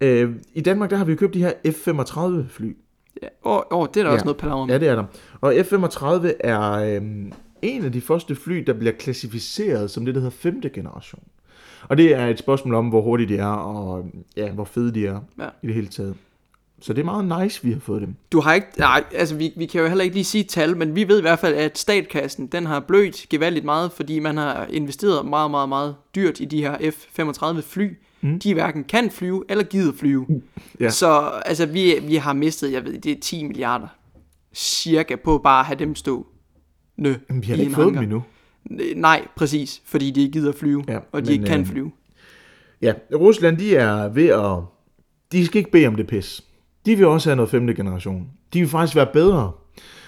Øh, I Danmark, der har vi jo købt de her F-35 fly. Ja. Åh, oh, det er der Ja. også noget palaver om. Ja, det er der. Og F-35 er øhm, en af de første fly, der bliver klassificeret som det, der hedder femte generation. Og det er et spørgsmål om, hvor hurtigt de er, og ja, hvor fede de er Ja. i det hele taget. Så det er meget nice, vi har fået dem. Du har ikke, nej, altså vi, vi kan jo heller ikke lige sige tal, men vi ved i hvert fald, at statkassen, den har blødt gevaldigt meget, fordi man har investeret meget, meget, meget dyrt i de her F-35 fly. Mm. De hverken kan flyve eller gider flyve. Ja. Så altså, vi, vi har mistet, jeg ved, det er 10 milliarder cirka på bare at have dem stå. Nø, Men vi har ikke fået dem hangar. endnu. Nej, præcis, fordi de ikke gider flyve, Ja, og de men, ikke kan øh, flyve. Ja, Rusland, de er ved at... De skal ikke bede om det pis. De vil også have noget femte generation. De vil faktisk være bedre.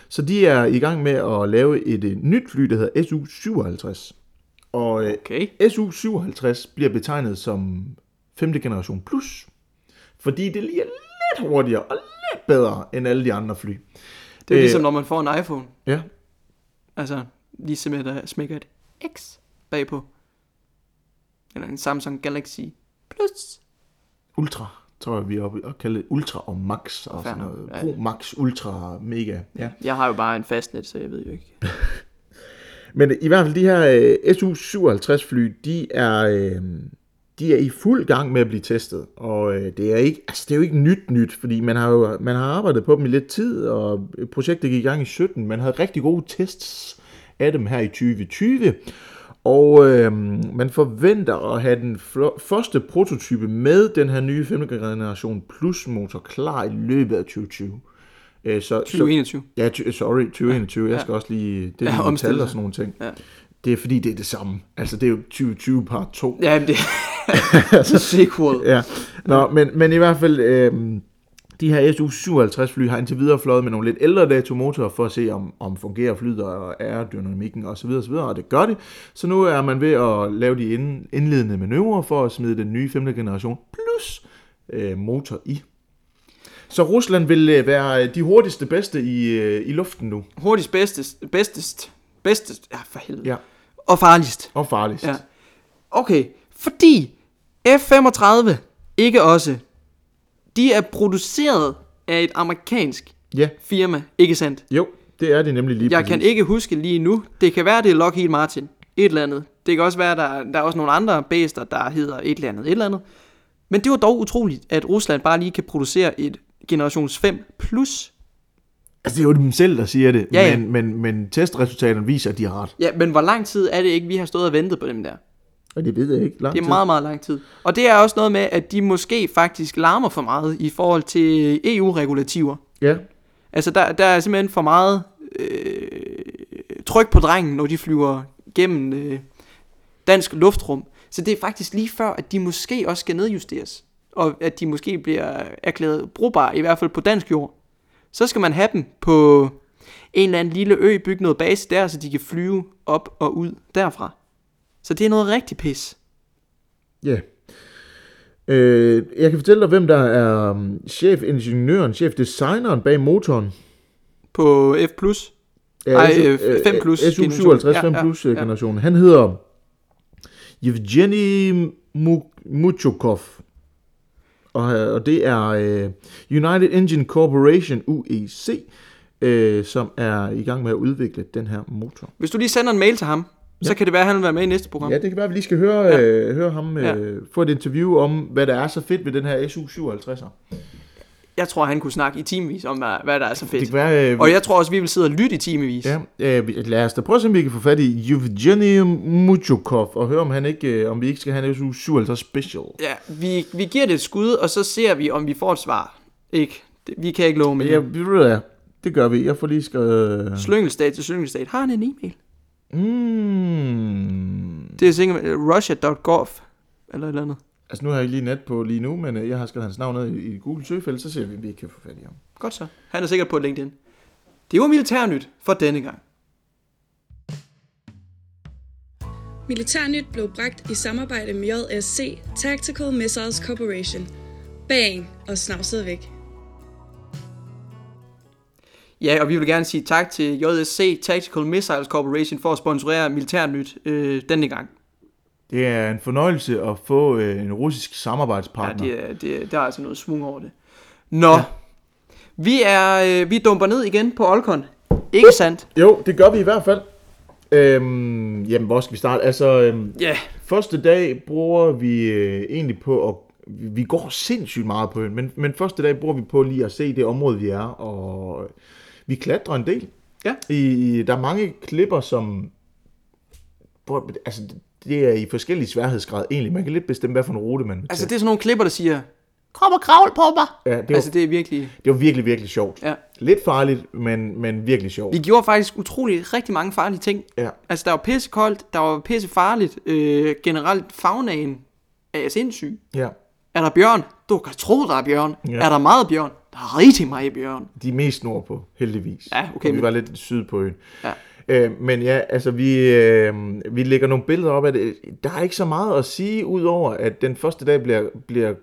Så de er i gang med at lave et, et nyt fly, der hedder SU-57. Og øh, Okay. SU-57 bliver betegnet som femte generation plus. Fordi det lige er lidt hurtigere og lidt bedre end alle de andre fly. Det er Øh, ligesom, når man får en iPhone. Ja, Altså, lige smækker, smækker et X bagpå. Eller en Samsung Galaxy Plus. Ultra, tror jeg, vi er oppe og kalde det Ultra og Max og sådan noget. Ja, Pro. Max, Ultra, Mega. Ja. Jeg har jo bare en fastnet, så jeg ved jo ikke. Men i hvert fald de her øh, SU-57 fly, de er, øh, de er i fuld gang med at blive testet. Og øh, det, er ikke, altså, det er jo ikke nyt nyt, fordi man har jo man har arbejdet på dem i lidt tid, og projektet gik i gang i 17. Man havde rigtig gode tests af dem her i 2020. Og øh, man forventer at have den første prototype med den her nye 5. generation plus motor klar i løbet af 2020. Øh, så, 2021. Så, ja, sorry, 2021. Jeg skal også lige... Det er Ja, tal og sådan nogle ting. Ja. Det er fordi, det er det samme. Altså, det er jo 2020 part 2. Ja, det er sequel. Ja. Nå, men, men i hvert fald, øh, De her Su-57 fly har indtil videre fløjet med nogle lidt ældre datomotorer for at se, om, om fungerer flyet og aerodynamikken osv. osv. Og det gør det. Så nu er man ved at lave de ind- indledende manøvrer for at smide den nye 5. generation plus øh, motor i. Så Rusland vil øh, være de hurtigste bedste i, øh, i luften nu. Hurtigst, bedstest, bedstest, bedstest, ja for helvede. Ja. Og farligst. Og farligst. Ja. Okay, fordi F-35 ikke også, de er produceret af et amerikansk ja. firma, ikke sandt? Jo, det er det nemlig lige Jeg præcis. kan ikke huske lige nu. Det kan være, det er Lockheed Martin. Et eller andet. Det kan også være, der, der er også nogle andre bæster, der hedder et eller andet. Et eller andet. Men det var dog utroligt, at Rusland bare lige kan producere et generations 5 plus. Altså, det er jo dem selv, der siger det, Ja, ja. Men, men, men testresultaterne viser, at de har ret. Ja, men hvor lang tid er det ikke, vi har stået og ventet på dem der? Og det ved jeg ikke. Lang Det er tid. meget, meget lang tid. Og det er også noget med, at de måske faktisk larmer for meget i forhold til EU-regulativer. Ja, Altså, der, der er simpelthen for meget øh, tryk på drengen, når de flyver gennem øh, dansk luftrum. Så det er faktisk lige før, at de måske også skal nedjusteres. Og at de måske bliver erklæret brugbare, i hvert fald på dansk jord. Så skal man have dem på en eller anden lille ø, bygge noget base der, så de kan flyve op og ud derfra. Så det er noget rigtig pis. ja. Øh, jeg kan fortælle dig, hvem der er um, chefingeniøren, chefdesigneren bag motoren. På F+. Ej, øh, 5 plus SU57 generation. 5 Ja, ja, plus ja. generationen. Han hedder Evgeny Mu- Muchukov. Og, øh, og det er øh, United Engine Corporation, UEC, øh, som er i gang med at udvikle den her motor. Hvis du lige sender en mail til ham, så kan det være, at han vil være med i næste program. Ja, det kan være, at vi lige skal høre, Ja. øh, høre ham Ja. øh, få et interview om, hvad der er så fedt ved den her SU57'er. Jeg tror, han kunne snakke i timevis om, hvad, hvad der er så Det fedt. kan være, øh, Og jeg tror også, vi vil sidde og lytte i timevis. Ja, øh, lad os da prøve at se, om vi kan få fat i Evgeny Muchukov, og høre, om, han ikke, øh, om vi ikke skal have en SU57 special. Ja, vi, vi giver det et skud, og så ser vi, om vi får et svar. Ikke? Det, vi kan ikke love mere. hvad, det gør vi. Jeg får lige skrevet... Slyngelstat til slyngelstat. Har han en e-mail? Mm. Det er sikkert øh, russia.gov eller et eller andet. Altså, nu har jeg ikke lige net på lige nu, men øh, jeg har skrevet hans navn ned i, i Google søgefelt, så ser vi, om vi ikke kan få fat i ham. Godt så. Han er sikkert på LinkedIn. Det var militærnyt for denne gang. Militærnyt blev bragt i samarbejde med JSC Tactical Missiles Corporation. Bang og snavset væk. Ja, og vi vil gerne sige tak til JSC Tactical Missiles Corporation for at sponsorere militærnyt øh, denne gang. Det er en fornøjelse at få øh, en russisk Ja, samarbejdspartner. det er, det, er- der er altså noget svung over det. Nå, ja. vi, er, øh, vi dumper ned igen på Olkon. Ikke sandt? Jo, det gør vi i hvert fald. Øhm, jamen, hvor skal vi starte? Altså, øhm, Ja, første dag bruger vi øh, egentlig på at... Vi vi går sindssygt meget på øen, men, men første dag bruger vi på lige at se det område, vi er, og vi klatrer en del. Ja. I, der er mange klipper, som... Hvor, altså, det er i forskellige sværhedsgrad egentlig. Man kan lidt bestemme, hvad for en rute man vil altså det er sådan nogle klipper, der siger, kom og kravl på mig. Ja, det var, Altså det er virkelig... det var virkelig, virkelig sjovt. Ja. Lidt farligt, men, men virkelig sjovt. Vi gjorde faktisk utrolig rigtig mange farlige ting. Ja. Altså der var pissekoldt, der var pisse farligt. Øh, generelt faunaen er sindssyg. ja. Er der bjørn? Du kan tro, der er bjørn. Ja. Er der meget bjørn? Der er rigtig meget bjørn. De er mest nordpå, heldigvis. Ja, okay, Og vi var lidt syd på øen. Ja. Øh, men ja, altså vi, øh, vi lægger nogle billeder op af det. Der er ikke så meget at sige, udover at den første dag bliver, bliver,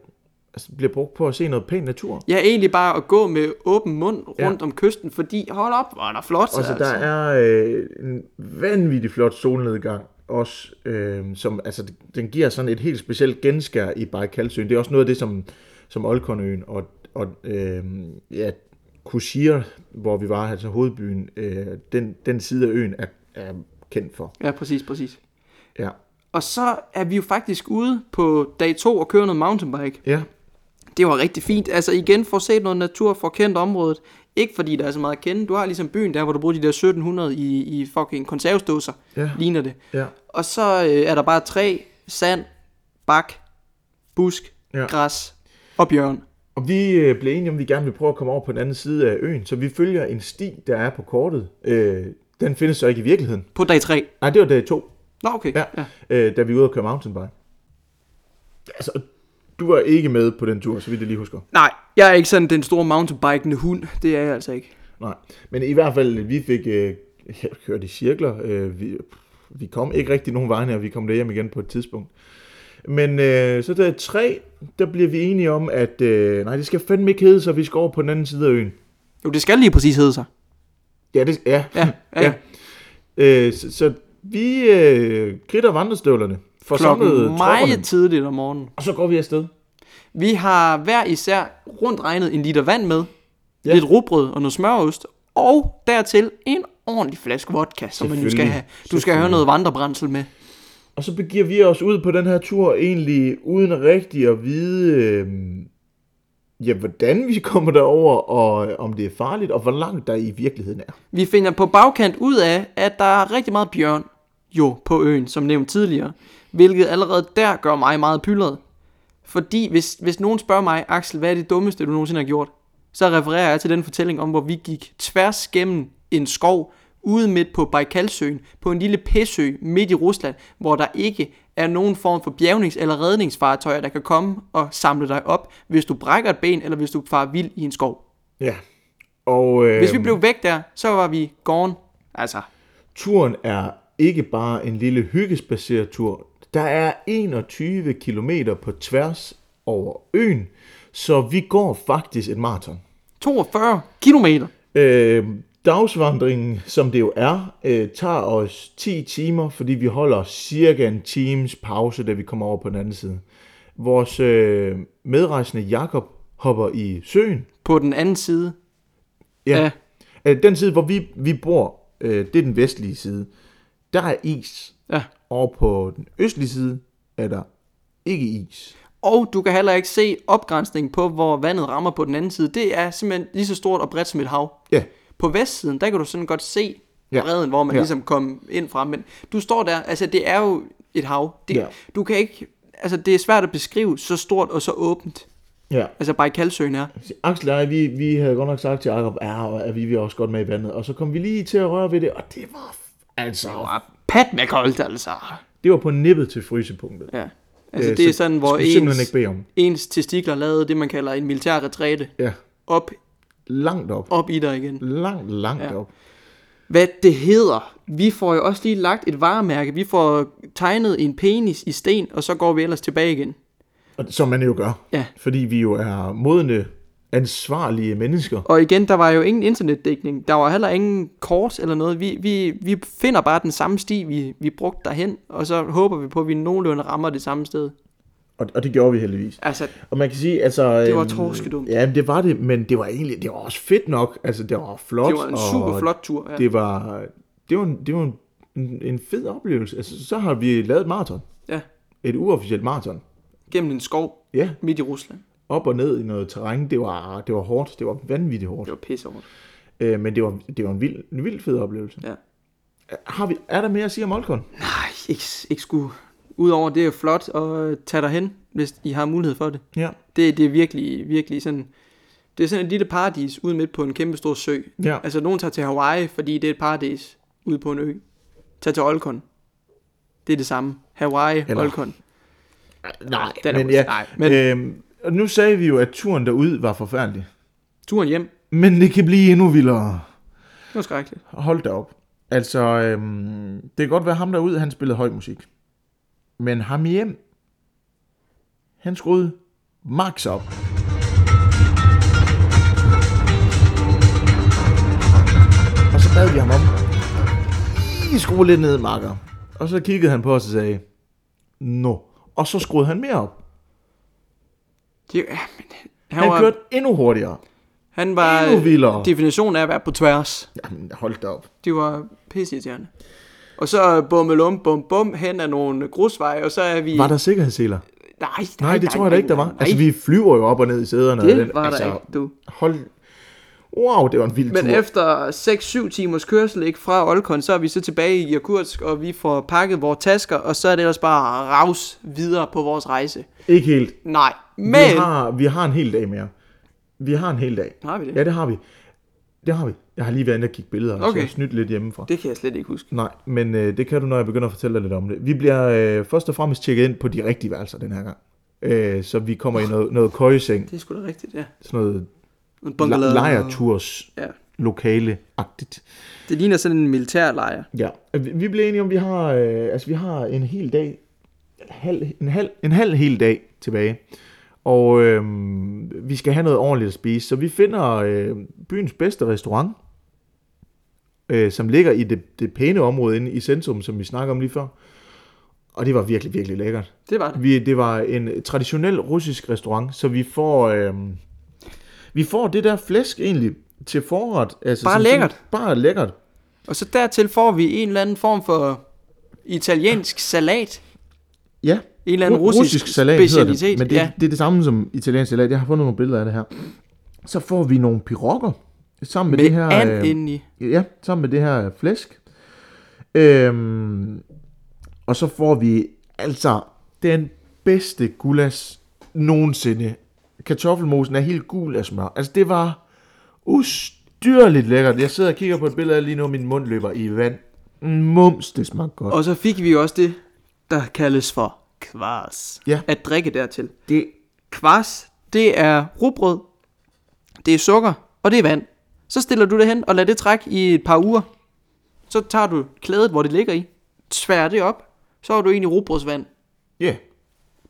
altså, bliver brugt på at se noget pæn natur. Ja, egentlig bare at gå med åben mund Ja. rundt om kysten, fordi hold op, hvor er der flot. Og så der er øh, en vanvittig flot solnedgang også, øh, som, altså, den giver sådan et helt specielt genskær i Bajkalsøen. Det er også noget af det, som, som Olkonøen og, og øh, ja, Kushir, hvor vi var, altså hovedbyen, øh, den, den side af øen er, er kendt for. Ja, præcis, præcis. Ja. Og så er vi jo faktisk ude på dag to og kører noget mountainbike. Ja, Det var rigtig fint. Altså igen, for at se noget natur, at kendt området. Ikke fordi der er så meget at kende. Du har ligesom byen der, hvor du bruger de der 1700 i, i fucking konservesdåser. Ja. Ligner det. ja, Og så øh, er der bare træ, sand, bak, busk, ja. græs og bjørn. Og vi øh, blev enige om, at vi gerne vil prøve at komme over på den anden side af øen, så vi følger en sti, der er på kortet. Øh, den findes så ikke i virkeligheden. På dag 3. Nej, det var dag to, Nå, okay. ja, ja. Øh, da vi var ude og køre mountainbike. Altså, Du var ikke med på den tur, så vidt jeg lige husker. Nej, jeg er ikke sådan den store mountainbikende hund. Det er jeg altså ikke. Nej, men i hvert fald, vi fik øh, kørt i cirkler. Øh, vi, vi kom ikke rigtig nogen vegne, og vi kom hjem igen på et tidspunkt. Men øh, så der tre, der bliver vi enige om, at øh, nej, det skal fandme ikke hedde sig, vi skal over på den anden side af øen. Jo, det skal lige præcis hedde sig. Ja, det, ja. Ja, ja, ja. Øh, så, så vi øh, kridter vandrestøvlerne, samlet Klokken meget tropperne, tidligt om morgenen. og så går vi afsted. Vi har hver især rundt regnet en liter vand med, Ja. ja. lidt rugbrød og noget smørost, og dertil en ordentlig flaske vodka, som man jo skal have. Du skal have noget vandrebrændsel med. Og så begiver vi os ud på den her tur egentlig uden rigtig at vide, øh, ja, hvordan vi kommer derover og øh, om det er farligt, og hvor langt der i virkeligheden er. Vi finder på bagkant ud af, at der er rigtig meget bjørn jo på øen, som nævnt tidligere, hvilket allerede der gør mig meget pyldret. Fordi hvis, hvis nogen spørger mig, Axel, hvad er det dummeste, du nogensinde har gjort? Så refererer jeg til den fortælling om, hvor vi gik tværs gennem en skov ude midt på Baikalsøen, på en lille pæsø midt i Rusland, hvor der ikke er nogen form for bjergnings- eller redningsfartøjer, der kan komme og samle dig op, hvis du brækker et ben, eller hvis du farer vild i en skov. Ja. Og øh, Hvis vi blev væk der, så var vi gone. Altså, turen er ikke bare en lille hyggesbaseret tur. Der er 21 km på tværs over øen, så vi går faktisk et maraton. 42 kilometer. Øh, dagsvandringen, som det jo er, øh, tager os 10 timer, fordi vi holder cirka en times pause, da vi kommer over på den anden side. Vores øh, medrejsende Jakob hopper i søen. På den anden side. Ja. Ja. Øh, den side, hvor vi, vi bor, øh, det er den vestlige side. Der er is. Ja. Og på den østlige side er der ikke is. Og du kan heller ikke se opgrænsningen på, hvor vandet rammer på den anden side. Det er simpelthen lige så stort og bredt som et hav. Ja, På vestsiden, der kan du sådan godt se Ja. bredden, hvor man Ja. ligesom kom ind fra. Men du står der, altså det er jo et hav. Det, Ja. Du kan ikke, altså det er svært at beskrive så stort og så åbent. ja. Altså Baikalsøen er. Axel og jeg, vi, vi havde godt nok sagt til Jacob, ja, at vi vil også godt med i vandet. Og så kom vi lige til at røre ved det, og det var altså, Pat med koldt, altså. det var på nippet til frysepunktet. Ja. Altså Øh, det er så sådan, hvor vi ens, ikke om. ens testikler lavede det, man kalder en militær retræte. Ja, Op, langt op. op i dig igen. Langt, langt ja. Op. hvad det hedder. Vi får jo også lige lagt et varemærke. Vi får tegnet en penis i sten, og så går vi ellers tilbage igen. Som man jo gør. Ja. Fordi vi jo er modne, ansvarlige mennesker. Og igen, der var jo ingen internetdækning. Der var heller ingen kort eller noget. Vi, vi, vi finder bare den samme sti, vi, vi brugte derhen, og så håber vi på, at vi nogenlunde rammer det samme sted. Og, og det gjorde vi heldigvis. Altså, Og man kan sige, altså... Det var øhm, torskedumt. Ja, det var det, men det var egentlig, det var også fedt nok. Altså, det var flot. det var en super flot tur. Ja. Det var, det var, en, det var en, en, en fed oplevelse. Altså, så har vi lavet et maraton. ja. Et uofficielt maraton. Gennem en skov Ja, midt i Rusland. op og ned i noget terræn. Det var, det var hårdt. Det var vanvittigt hårdt. Det var pisse over. Øh, men det var, det var en vild, en vild fed oplevelse. Ja. Har vi, er der mere at sige om Olkon? Nej, ikke, ikke sku. Udover det er flot at tage derhen, hvis I har mulighed for det. Ja. Det, det er virkelig, virkelig sådan... Det er sådan et lille paradis ude midt på en kæmpe stor sø. Ja. Altså, nogen tager til Hawaii, fordi det er et paradis ude på en ø. Tag til Olkon. Det er det samme. Hawaii, Eller-. Olkon. Nej, Den er men, ja, nej, men Øhm, og nu sagde vi jo, at turen derud var forfærdelig. turen hjem, Men det kan blive endnu vildere. det var skrækkeligt. Hold da op. Altså, øhm, det kan godt være ham derude, han spillede høj musik. Men ham hjem, han skruede max op. Og så bad vi ham om, lige skrue lidt ned, makker. Og så kiggede han på os og sagde, Nå. Og så skruede han mere op. Det, ja, men, han, Han var, kørte endnu hurtigere. han var endnu vildere. definitionen af at være på tværs. Jamen, hold da op. De var pisseirriterende. Og så bummelum, bum, bum, hen ad nogle grusveje, og så er vi... Var der sikkerhedsseler? Nej, nej, Nej, det tror jeg da ikke, der var. nej. Altså, vi flyver jo op og ned i sæderne. det den, var altså, der ikke, du. Hold... Wow, det var en vild Men tur. efter 6-7 timers kørsel ikke, fra Olkon, så er vi så tilbage i Irkutsk, og vi får pakket vores tasker, og så er det ellers bare raus videre på vores rejse. Ikke helt. Nej, men... Vi har, vi har en hel dag mere. Vi har en hel dag. Har vi det? Ja, det har vi. Det har vi. Jeg har lige været inde og kigge billeder, okay. så jeg har snydt lidt hjemmefra. Det kan jeg slet ikke huske. Nej, men øh, det kan du, når jeg begynder at fortælle dig lidt om det. Vi bliver øh, først og fremmest tjekket ind på de rigtige værelser den her gang. Øh, så vi kommer i noget, noget køjeseng, Det er sgu da rigtigt, ja. sådan noget En bungalow. le- lejerturs Ja. lokale-agtigt. Det ligner sådan en militærlejr. Ja, vi vi blev enige om, vi har, øh, altså, vi har en hel dag, en halv, en halv, en halv hel dag tilbage. Og øh, vi skal have noget ordentligt at spise, så vi finder øh, byens bedste restaurant, øh, som ligger i det, det pæne område inde i centrum, som vi snakker om lige før. Og det var virkelig, virkelig lækkert. Det var det. Vi, det var en traditionel russisk restaurant, så vi får, øh, vi får det der flæsk egentlig til forret. Altså Bare som- lækkert. Bare lækkert. Og så dertil får vi en eller anden form for italiensk salat. Ja. En eller anden Ru- russisk, salat specialitet. Det. Men det, ja. det er det samme som italiensk salat. Jeg har fundet nogle billeder af det her. Så får vi nogle pirokker sammen med, Med det her and øh, indeni. Ja, sammen med det her flæsk. Øhm, og så får vi altså den bedste gulas nogensinde. Kartoffelmosen er helt gul af smør. Altså det var ustyrligt lækkert. Jeg sidder og kigger på et billede lige nu, min mund løber i vand. Mums, det smagte godt. Og så fik vi også det, der kaldes for kvars. Ja. At drikke dertil. Det, Kvars, det er rugbrød, det er sukker, og det er vand. Så stiller du det hen og lader det trække i et par uger. Så tager du klædet, hvor det ligger i, tvær det op, så har du egentlig rugbrødsvand. ja,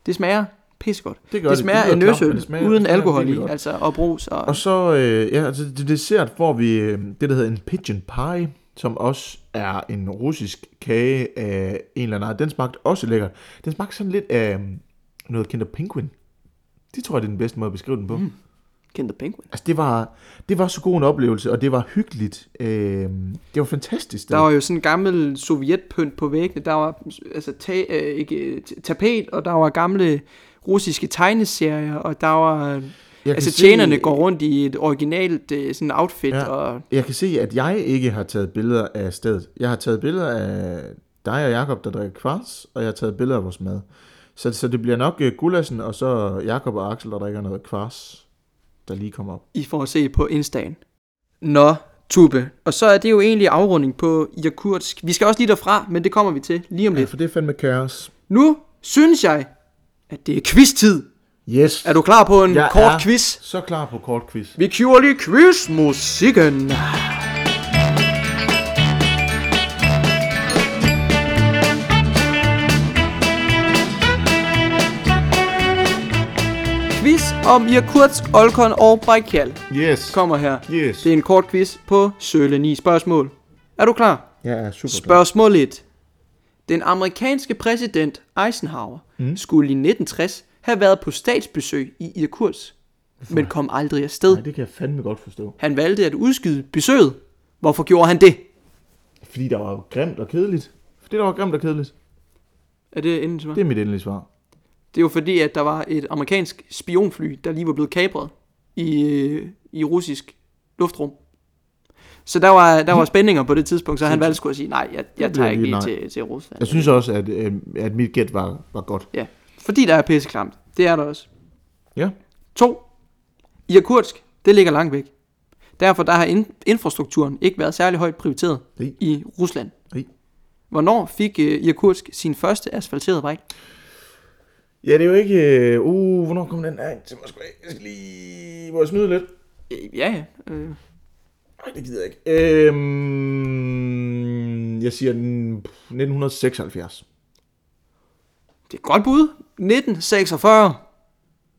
Det smager pissegodt. Det gør det det. smager Det af nøsøl, det smager- uden det smager alkohol i, altså og brus. Og, Og så, øh, ja, altså til dessert får vi øh, det, der hedder en pigeon pie, som også er en russisk kage af en eller anden art. Den smagte også lækkert. Den smagte sådan lidt af øh, noget Kinder Penguin. Det tror jeg, det er den bedste måde at beskrive den på. Mm. Kinder Penguin. Altså, det var, det var så god en oplevelse, og det var hyggeligt. Øh, det var fantastisk. Der var jo sådan en gammel sovjetpynt på væggene. Der var altså ta- øh, ikke, tapet, og der var gamle russiske tegneserier, og der var... Jeg altså kan se- tjenerne går rundt i et originalt øh, sådan outfit, Ja. ja. og Jeg kan se, at jeg ikke har taget billeder af stedet. Jeg har taget billeder af dig og Jakob, der drikker kvarts, og jeg har taget billeder af vores mad. Så, så det bliver nok uh, Gulassen, og så Jakob og Axel, der drikker noget kvarts, der lige kommer op. I får at se på Insta'en. Nå, Tube. Og så er det jo egentlig afrunding på Irkutsk. Vi skal også lige derfra, men det kommer vi til lige om Ja, lidt. for det er fandme kaos. Nu synes jeg, at det er quiz-tid. Yes. Er du klar på en Jeg kort quiz? så klar på kort quiz. Vi kører lige quizmusikken. Quiz om Irkutsk, Olkon og Baikal Yes. kommer her. Yes. Det er en kort quiz på sølle 9 spørgsmål. Er du klar? Jeg er super klar. Spørgsmål 1. Den amerikanske præsident Eisenhower mm. skulle i 1960 have været på statsbesøg i Irkutsk, men kom aldrig afsted. Nej, det kan jeg fandme godt forstå. Han valgte at udskyde besøget. Hvorfor gjorde han det? Fordi der var grimt og kedeligt. Fordi der var grimt og kedeligt. Er det til mig? Det er mit endelige svar. Det er jo fordi, at der var et amerikansk spionfly, der lige var blevet kapret i, i russisk luftrum. Så der var, der var spændinger på det tidspunkt, så han valgte at sige, nej, jeg, jeg tager ikke lige lige nej. til, til Rusland. Jeg synes også, at, øh, at mit gæt var, var godt. Ja, fordi der er pisseklamt. Det er der også. Ja. To. Irkutsk, det ligger langt væk. Derfor der har in- infrastrukturen ikke været særlig højt prioriteret Nej. i Rusland. Nej. Hvornår fik uh, Irkutsk sin første asfalterede vej? Ja, det er jo ikke... Øh, uh, hvornår kom den af til Moskva? Jeg skal lige... Må jeg snyde lidt? Øh, Ja, ja. Øh, Nej, det gider jeg ikke. Øhm, jeg siger den 1976. det er et godt bud. 1946.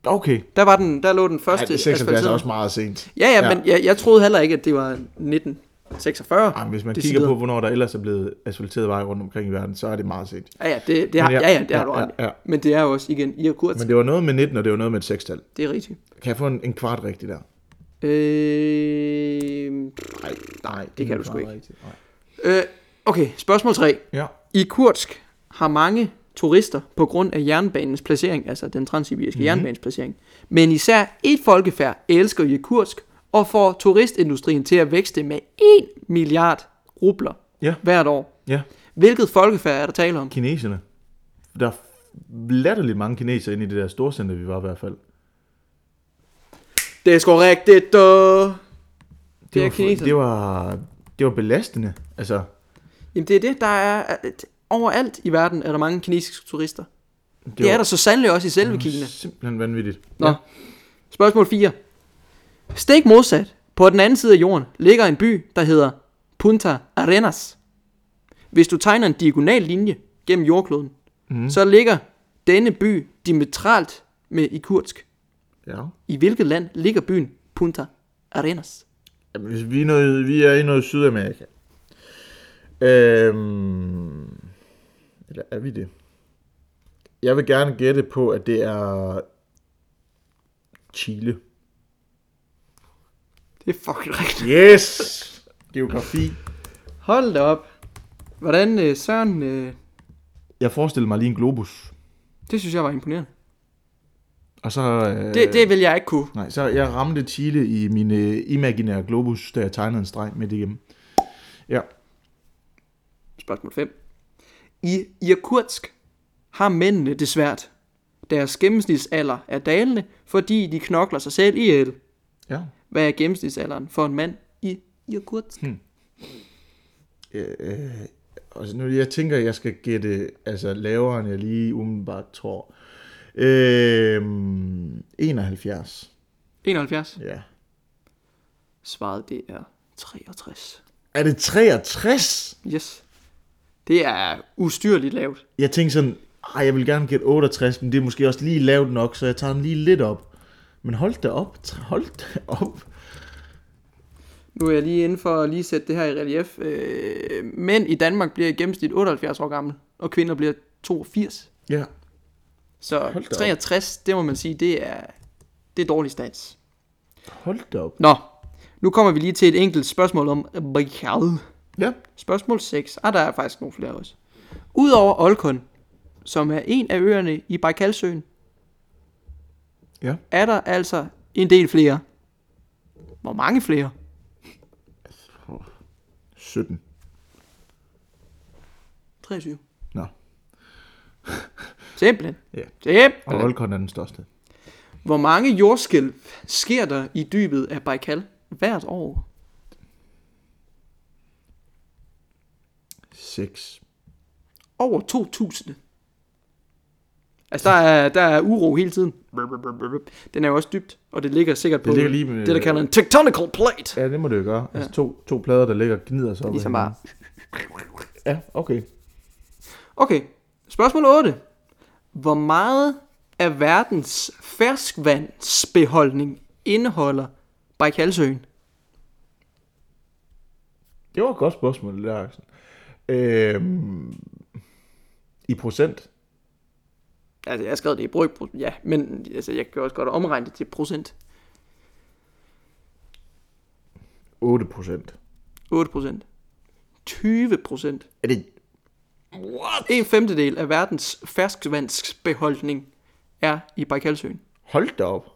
Okay. Der, var den, der lå den første 76 er også meget sent. Ja, ja, Ja. men jeg, jeg troede heller ikke, at det var 1946. Ej, hvis man Det kigger på, hvornår der ellers er blevet asfalteret vej rundt omkring i verden, så er det meget sent. Ja, ja, det, det har, Men ja, ja, ja, det har ja, du ja, ret i. ja. Men det er jo også igen Irkutsk. Men det var noget med 19, og det var noget med et sekstal. Det er rigtigt. Kan jeg få en, en kvart rigtig der? Øh, Nej, nej. det kan ingen du sgu ikke. Nej. øh, okay, spørgsmål 3. Ja. I Kursk har mange turister på grund af jernbanens placering, altså den transsibiriske Mhm. mm-hmm. jernbanens placering. Men især et folkefærd elsker Irkutsk og får turistindustrien til at vækste med 1 milliard rubler Ja. hvert år. Ja. Hvilket folkefærd er der tale om? Kineserne. Der er latterligt mange kinesere inde i det der storcenter, vi var i hvert fald. Det er sgu rigtigt, da. Det er var, kineserne. det var, det var belastende. Altså, Jamen det er det, der er... Overalt i verden er der mange kinesiske turister. Det, det er der så sandelig også i selve Kina. Simpelthen vanvittigt. Nå. Spørgsmål 4. Stik modsat. På den anden side af jorden ligger en by, der hedder Punta Arenas. Hvis du tegner en diagonal linje gennem jordkloden, mm. så ligger denne by diametralt med i kursk. Ja. I hvilket land ligger byen Punta Arenas? Jamen, hvis vi, er noget, vi er i noget Sydamerika. Øhm, eller er vi det? Jeg vil gerne gætte på, at det er Chile. Det er fucking rigtigt. Yes! Geografi. Hold da op. Hvordan, øh, Søren, øh, Jeg forestiller mig lige en globus. det synes jeg var imponerende. Og så... Øh, Det, det vil jeg ikke kunne. Nej, så jeg ramte Chile i min øh, imaginære globus, da jeg tegnede en streg midt igennem. Ja. Spørgsmål 5. I Irkutsk har mændene det svært. Deres gennemsnitsalder er dalende, fordi de knokler sig selv ihjel. Ja. Hvad er gennemsnitsalderen for en mand i Irkutsk? Hmm. Øh, altså nu, jeg tænker, jeg skal gætte altså, lavere, end jeg lige umiddelbart tror. Øh, 71. 71. Ja. Svaret det er 63. Er det 63? Yes. Det er ustyrligt lavt. Jeg tænkte sådan, ej, jeg vil gerne gætte 68, men det er måske også lige lavt nok, så jeg tager den lige lidt op. Men hold da op, hold da op. Nu er jeg lige inde for at lige sætte det her i relief. Øh, mænd i Danmark bliver i gennemsnit 78 år gammel, og kvinder bliver 82. Ja, Så Hold da op. 63, det må man sige, det er, det er dårlig stats. hold da op. Nå, nu kommer vi lige til et enkelt spørgsmål om Baikal. Ja, Spørgsmål 6. Ah, der er faktisk nogle flere også. Udover Olkon, som er en af øerne i Baikalsøen, ja. er der altså en del flere. Hvor mange flere? 17. 23. Nå, Simpelthen. ja. Og Simpelthen. Olkon er den største. Hvor mange jordskælv sker der i dybet af Baikal hvert år? 6. Over 2000. Altså, der er, der er uro hele tiden. Den er jo også dybt, og det ligger sikkert på Det ligger lige med- det, der kalder en tectonical plate. Ja, det må det jo gøre. Altså to, to plader, der ligger og gnider sig op. Ligesom bare. Ja, okay. Okay, spørgsmål 8. Hvor meget af verdens ferskvandsbeholdning indeholder Baikalsøen? Det var et godt spørgsmål, det der, Axel. Øhm, I procent? Altså, jeg har skrevet det i brøk, ja, men altså, jeg kan også godt omregne det til procent. 8 procent. 8 procent. 20 procent. Er det... En femtedel af verdens ferskvandsbeholdning er i Baikalsøen. Hold da op.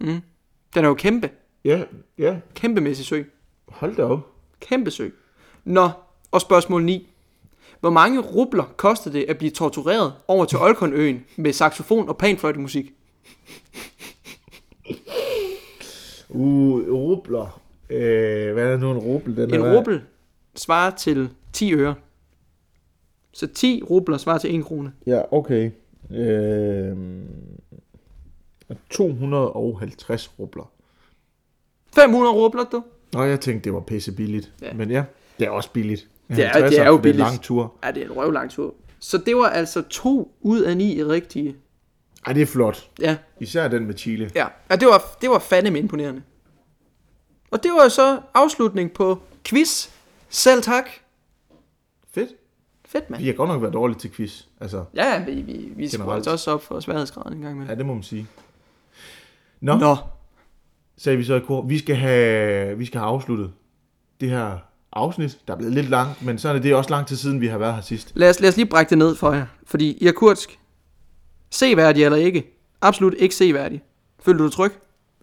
Den er jo kæmpe. Ja, ja. Kæmpemæssig sø. Hold da op. Kæmpe sø. Nå, og spørgsmål 9. Hvor mange rubler kostede det at blive tortureret over til Olkonøen med saxofon og panfløjtemusik? Uh, rubler. Øh, hvad er nu en rubel? Den En er, rubel svarer til 10 øre. Så 10 rubler svarer til 1 krone. Ja, okay. Øh, 250 rubler. 500 rubler, du. Nå, jeg tænkte, det var pisse billigt. Ja. Ja. Men ja, det er også billigt. Det er- 50'er, det er jo for Det er billigt. en lang tur. Ja, det er en røvlang tur. Så det var altså to ud af ni rigtige. Ej, det er flot. Ja, Især den med Chile. ja. ja det, var, det var fandeme imponerende. Og det var så afslutning på quiz. Selv tak. Fedt. Fedt, mand. Vi har godt nok været dårlige til quiz. Altså, Ja, ja, vi, vi, vi Generelt. altså også op for sværhedsgraden en gang med. ja, det må man sige. Nå. Nå, sagde vi så i kor. Vi skal have, vi skal have afsluttet det her afsnit. Der er blevet lidt langt, men så er det, det er også lang tid siden, vi har været her sidst. lad os, lad os lige brække det ned for jer. Fordi Irkutsk, seværdig eller ikke? Absolut ikke seværdig. Føler du dig tryg?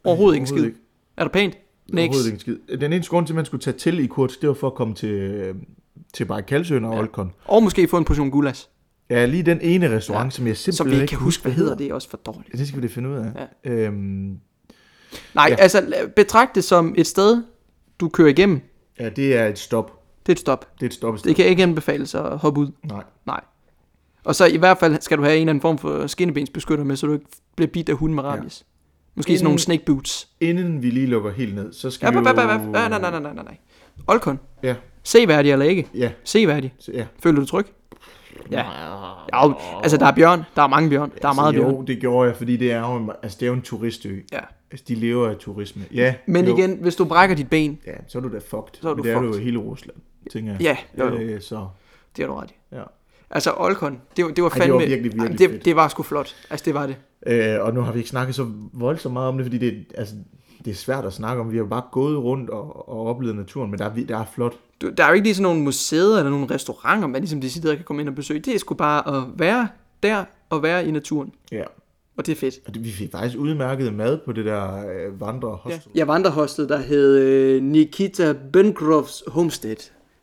Overhovedet ikke skid. ikke. Er der pænt? Next. Overhovedet ikke skid. Den eneste grund til, at man skulle tage til i Kursk, det var for at komme til, øh, til Bajkalsøen og ja. Olkon. Og måske få en portion gulas. Ja, lige den ene restaurant, ja. som jeg simpelthen Som vi ikke kan huske, hvad hedder. Det er også for dårligt. Ja, det skal vi da finde ud af. Ja. Øhm, Nej, Ja. altså betragt det som et sted, du kører igennem. Ja, det er et stop. Det er et stop. Det er et stop. Det kan ikke anbefales at hoppe ud. Nej. Nej. Og så i hvert fald skal du have en eller anden form for skinnebensbeskytter med, så du ikke bliver bidt af hunden med rabies. Ja. Måske sådan nogle Inden- snake boots. Inden vi lige lukker helt ned, så skal Ja, vi jo... nej, nej, nej, nej, nej, nej. Olkon. Ja, Seværdig eller ikke? ja, Seværdig. så- ja. Føler du tryg? Ja. ja. Altså, der er bjørn. Der er mange bjørn. Der er meget altså, bjørn. Jo, det gjorde jeg, fordi det er jo, en- altså, det er jo en turistø. Ja. Altså, de lever af turisme. Ja, Men jo. igen, hvis du brækker dit ben, Ja, så er du da fucked. Så er du Men det er du fucked. i hele Rusland, tænker jeg. Ja, jo, jo. Øh, så, det har du ret i. ja. Altså, Olkon, det, var- det var Ej, det fandme... var virkelig, virkelig det, fedt. det var sgu flot. Altså, det var det. Øh, og nu har vi ikke snakket så voldsomt meget om det, fordi det, altså, det er svært at snakke om. Vi har jo bare gået rundt og, og oplevet naturen, men der er, der er flot. Du, der er jo ikke lige sådan nogle museer eller nogle restauranter, man ligesom decideret kan komme ind og besøge. Det er sgu bare at være der og være i naturen. Ja. Og det er fedt. Og det, vi fik faktisk udmærket mad på det der øh, vandre Ja. hostel. Jeg vandrehostet, der hed øh, Nikita Benkrovs Homestead.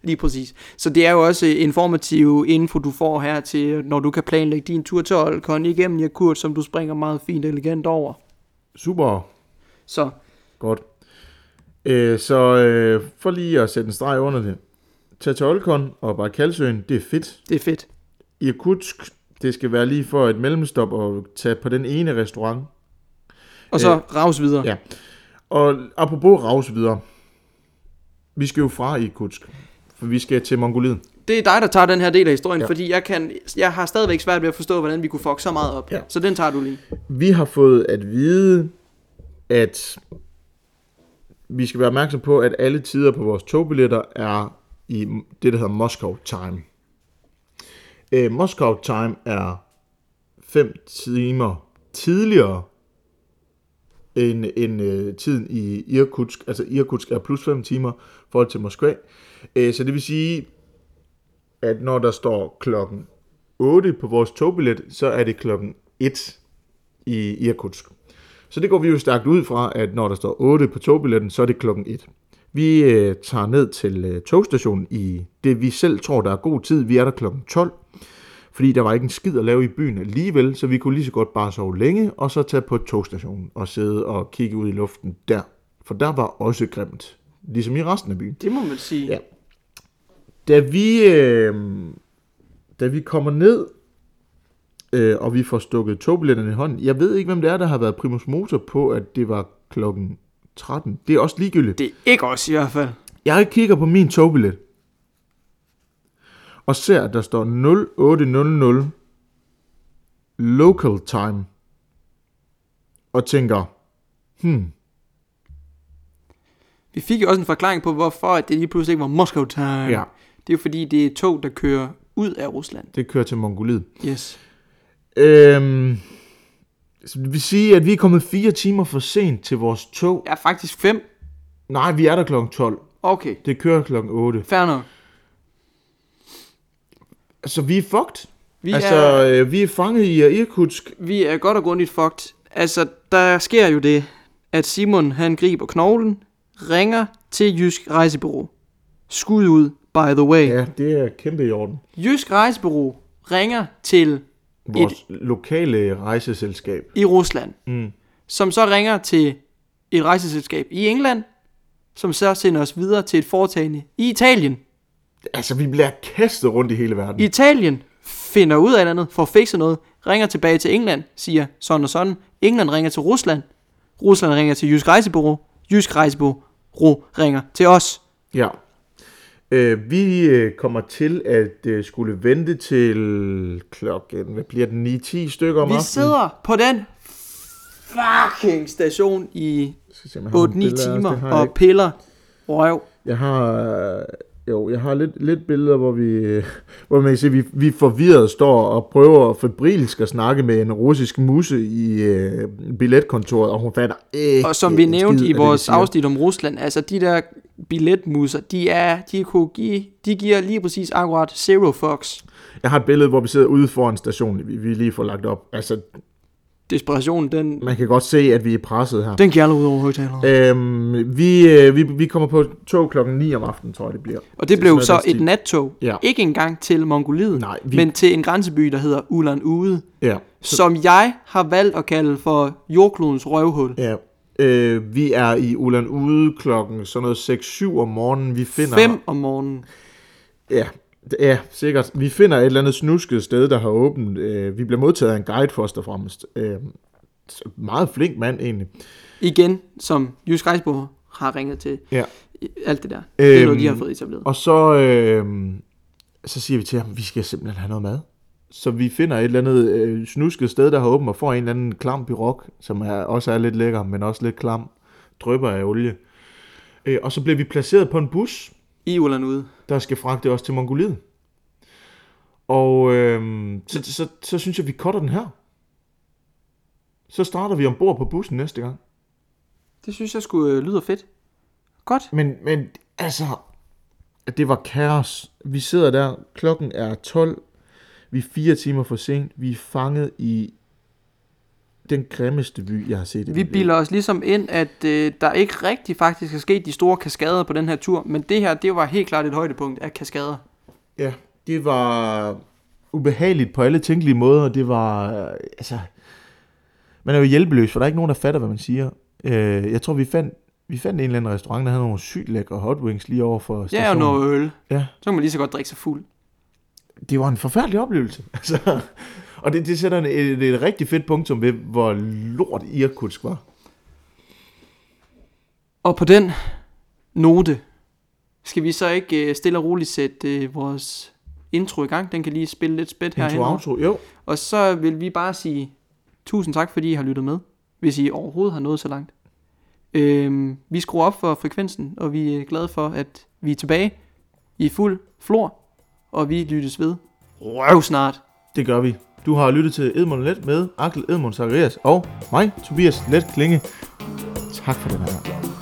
Lige præcis. Så det er jo også informativ info, du får her til, når du kan planlægge din tur til Olkon igennem Jakurt, som du springer meget fint og elegant over. Super Så godt. Øh, så øh, for lige at sætte en streg under det. Tag til Olkon og Bajkalsøen, det er fedt. det er fedt. Irkutsk, det skal være lige for et mellemstop og tage på den ene restaurant. Og så Øh, ravs videre. ja. Og apropos raus videre. Vi skal jo fra Irkutsk, for vi skal til Mongoliet. Det er dig, der tager den her del af historien, ja. fordi jeg, kan, jeg har stadigvæk svært ved at forstå, hvordan vi kunne fuck så meget op. Ja. Så den tager du lige. Vi har fået at vide, at vi skal være opmærksom på, at alle tider på vores togbilletter er i det, der hedder Moscow Time. Øh, Moscow Time er 5 timer tidligere end, end øh, tiden i Irkutsk. Altså Irkutsk er plus 5 timer i forhold til Moskva. Øh, så det vil sige, at når der står klokken 8 på vores togbillet, så er det klokken 1 i Irkutsk. Så det går vi jo stærkt ud fra, at når der står 8 på togbilletten, så er det klokken 1. Vi øh, tager ned til øh, togstationen i det, vi selv tror, der er god tid. Vi er der klokken 12, fordi der var ikke en skid at lave i byen alligevel, så vi kunne lige så godt bare sove længe, og så tage på togstationen og sidde og kigge ud i luften der. For der var også grimt, ligesom i resten af byen. Det må man sige. Ja. Da vi, øh, da vi kommer ned, øh, og vi får stukket togbilletterne i hånden, jeg ved ikke, hvem det er, der har været primus motor på, at det var klokken 13. Det er også ligegyldigt. Det er ikke os i hvert fald. Jeg kigger på min togbillet, og ser, at der står 0800 local time, og tænker, hmm, Vi fik jo også en forklaring på, hvorfor det lige pludselig ikke var Moscow time. ja, Det er jo fordi, det er tog, der kører ud af Rusland. det kører til Mongoliet. Yes. Øhm, det vil sige, at vi er kommet fire timer for sent til vores tog. Ja, faktisk fem. Nej, vi er der klokken 12. Okay, Det kører klokken 8. fair nok. Så vi er fucked. Vi, altså, er, øh, vi er fanget i Irkutsk. vi er godt og grundigt fucked. Altså, der sker jo det, at Simon, han griber knoglen, ringer til Jysk Rejsebureau. Skud ud, by the way. Ja, det er kæmpe i orden. Jysk Rejsebureau ringer til Vores et... lokale rejseselskab. i Rusland, Mm. som så ringer til et rejseselskab i England, som så sender os videre til et foretagende i Italien. Altså, vi bliver kastet rundt i hele verden. Italien finder ud af et eller andet, får fikset noget, ringer tilbage til England, siger sådan og sådan. England ringer til Rusland. Rusland ringer til Jysk Rejsebureau. Jysk Rejsebureau ringer til os. Ja. Øh, vi øh, kommer til at øh, skulle vente til klokken, hvad bliver den, 9-10 stykker om Vi aftenen. sidder på den fucking station i Skal se, om jeg har nogle 8-9 billeder også. timer og ikke. piller røv. Jeg har, jo, jeg har lidt, lidt billeder, hvor vi, hvor man kan se, vi, vi forvirret står og prøver febrilsk at snakke med en russisk musse i øh, billetkontoret, og hun fatter ikke Og som vi nævnte skid i vores afsnit om Rusland, altså de der billetmusser, de er, de kunne give, de giver lige præcis akkurat zero fucks. Jeg har et billede, hvor vi sidder ude foran stationen, vi, vi lige får lagt op. Altså, Desperationen, den, man kan godt se, at vi er presset her. den gælder ud over højtaleren. Øhm, vi, øh, vi, vi kommer på tog klokken 9 om aftenen, tror jeg, det bliver. Og det blev så et nattog. Ja. Ikke engang til Mongoliet, Nej, vi- men til en grænseby, der hedder Ulan Ude, Ja. som jeg har valgt at kalde for jordklodens røvhul. ja. Øh, vi er i Ulan Ude klokken sådan noget 6-7 om morgenen. Vi finder... 5 om morgenen. Ja. Ja, sikkert. Vi finder et eller andet snusket sted, der har åbent. Øh, vi bliver modtaget af en guide først og fremmest. Øh, meget flink mand egentlig. Igen, som Jysk Rejsbo har ringet til. Ja. Alt det der. Det er noget, de Øhm, har fået etableret. Og så, øh, så siger vi til ham, vi skal simpelthen have noget mad. Så vi finder et eller andet øh, snusket sted, der har åbent, og får en eller anden klam birok, som er, også er lidt lækker, men også lidt klam. Drøber af olie. Øh, og så bliver vi placeret på en bus, I Ulan ude. der skal fragte os til Mongoliet. Og øh, så, så, så, så synes jeg, vi cutter den her. Så starter vi ombord på bussen næste gang. Det synes jeg skulle lyder fedt. Godt. Men, men altså, at det var kaos. Vi sidder der, klokken er 12, vi er fire timer for sent, vi er fanget i den grimmeste by, jeg har set. i Vi bilder os ligesom ind, at øh, der ikke rigtig faktisk er sket de store kaskader på den her tur, men det her, det var helt klart et højdepunkt af kaskader. Ja, det var ubehageligt på alle tænkelige måder. Det var, øh, altså, man er jo hjælpeløs, for der er ikke nogen, der fatter, hvad man siger. Øh, jeg tror, vi fandt, vi fandt en eller anden restaurant, der havde nogle sygt lækre hot wings lige over for Ja, og stationen. noget øl. Ja. Så kan man lige så godt drikke sig fuld. Det var en forfærdelig oplevelse. Altså, og det, det sætter en, et, et rigtig fedt punktum ved, hvor lort Irkutsk var. Og på den note, skal vi så ikke øh, stille og roligt sætte øh, vores intro i gang. Den kan lige spille lidt spæt Intro, herhen. outro, jo. Og så vil vi bare sige tusind tak, fordi I har lyttet med, hvis I overhovedet har nået så langt. Øhm, vi skruer op for frekvensen, og vi er glade for, at vi er tilbage i fuld flor, og vi lyttes ved røv snart. Det gør vi. Du har lyttet til Edmund Let med Akkel Edmund Zacharias og mig, Tobias Let Klinge. Tak for den her.